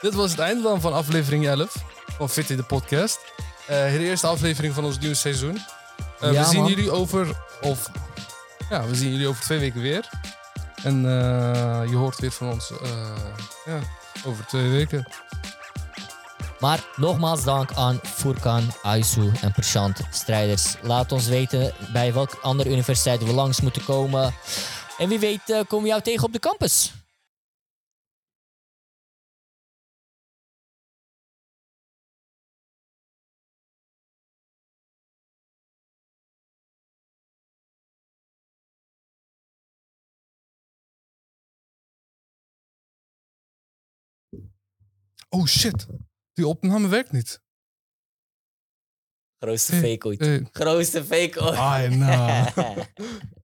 Dit was het einde dan van aflevering 11 van Fit in de podcast. De eerste aflevering van ons nieuwe seizoen. Ja, we zien man. jullie over of ja, we zien jullie over twee weken weer. En eh, je hoort weer van ons eh, ja, over twee weken. Maar nogmaals dank aan Furkan, Aisu en Prashant, strijders. Laat ons weten bij welke andere universiteit we langs moeten komen. En wie weet eh, komen we jou tegen op de campus. Oh shit, die opname werkt niet. Grootste fake ooit. Hey. Grootste fake ooit. Ai, nou. *laughs* *laughs*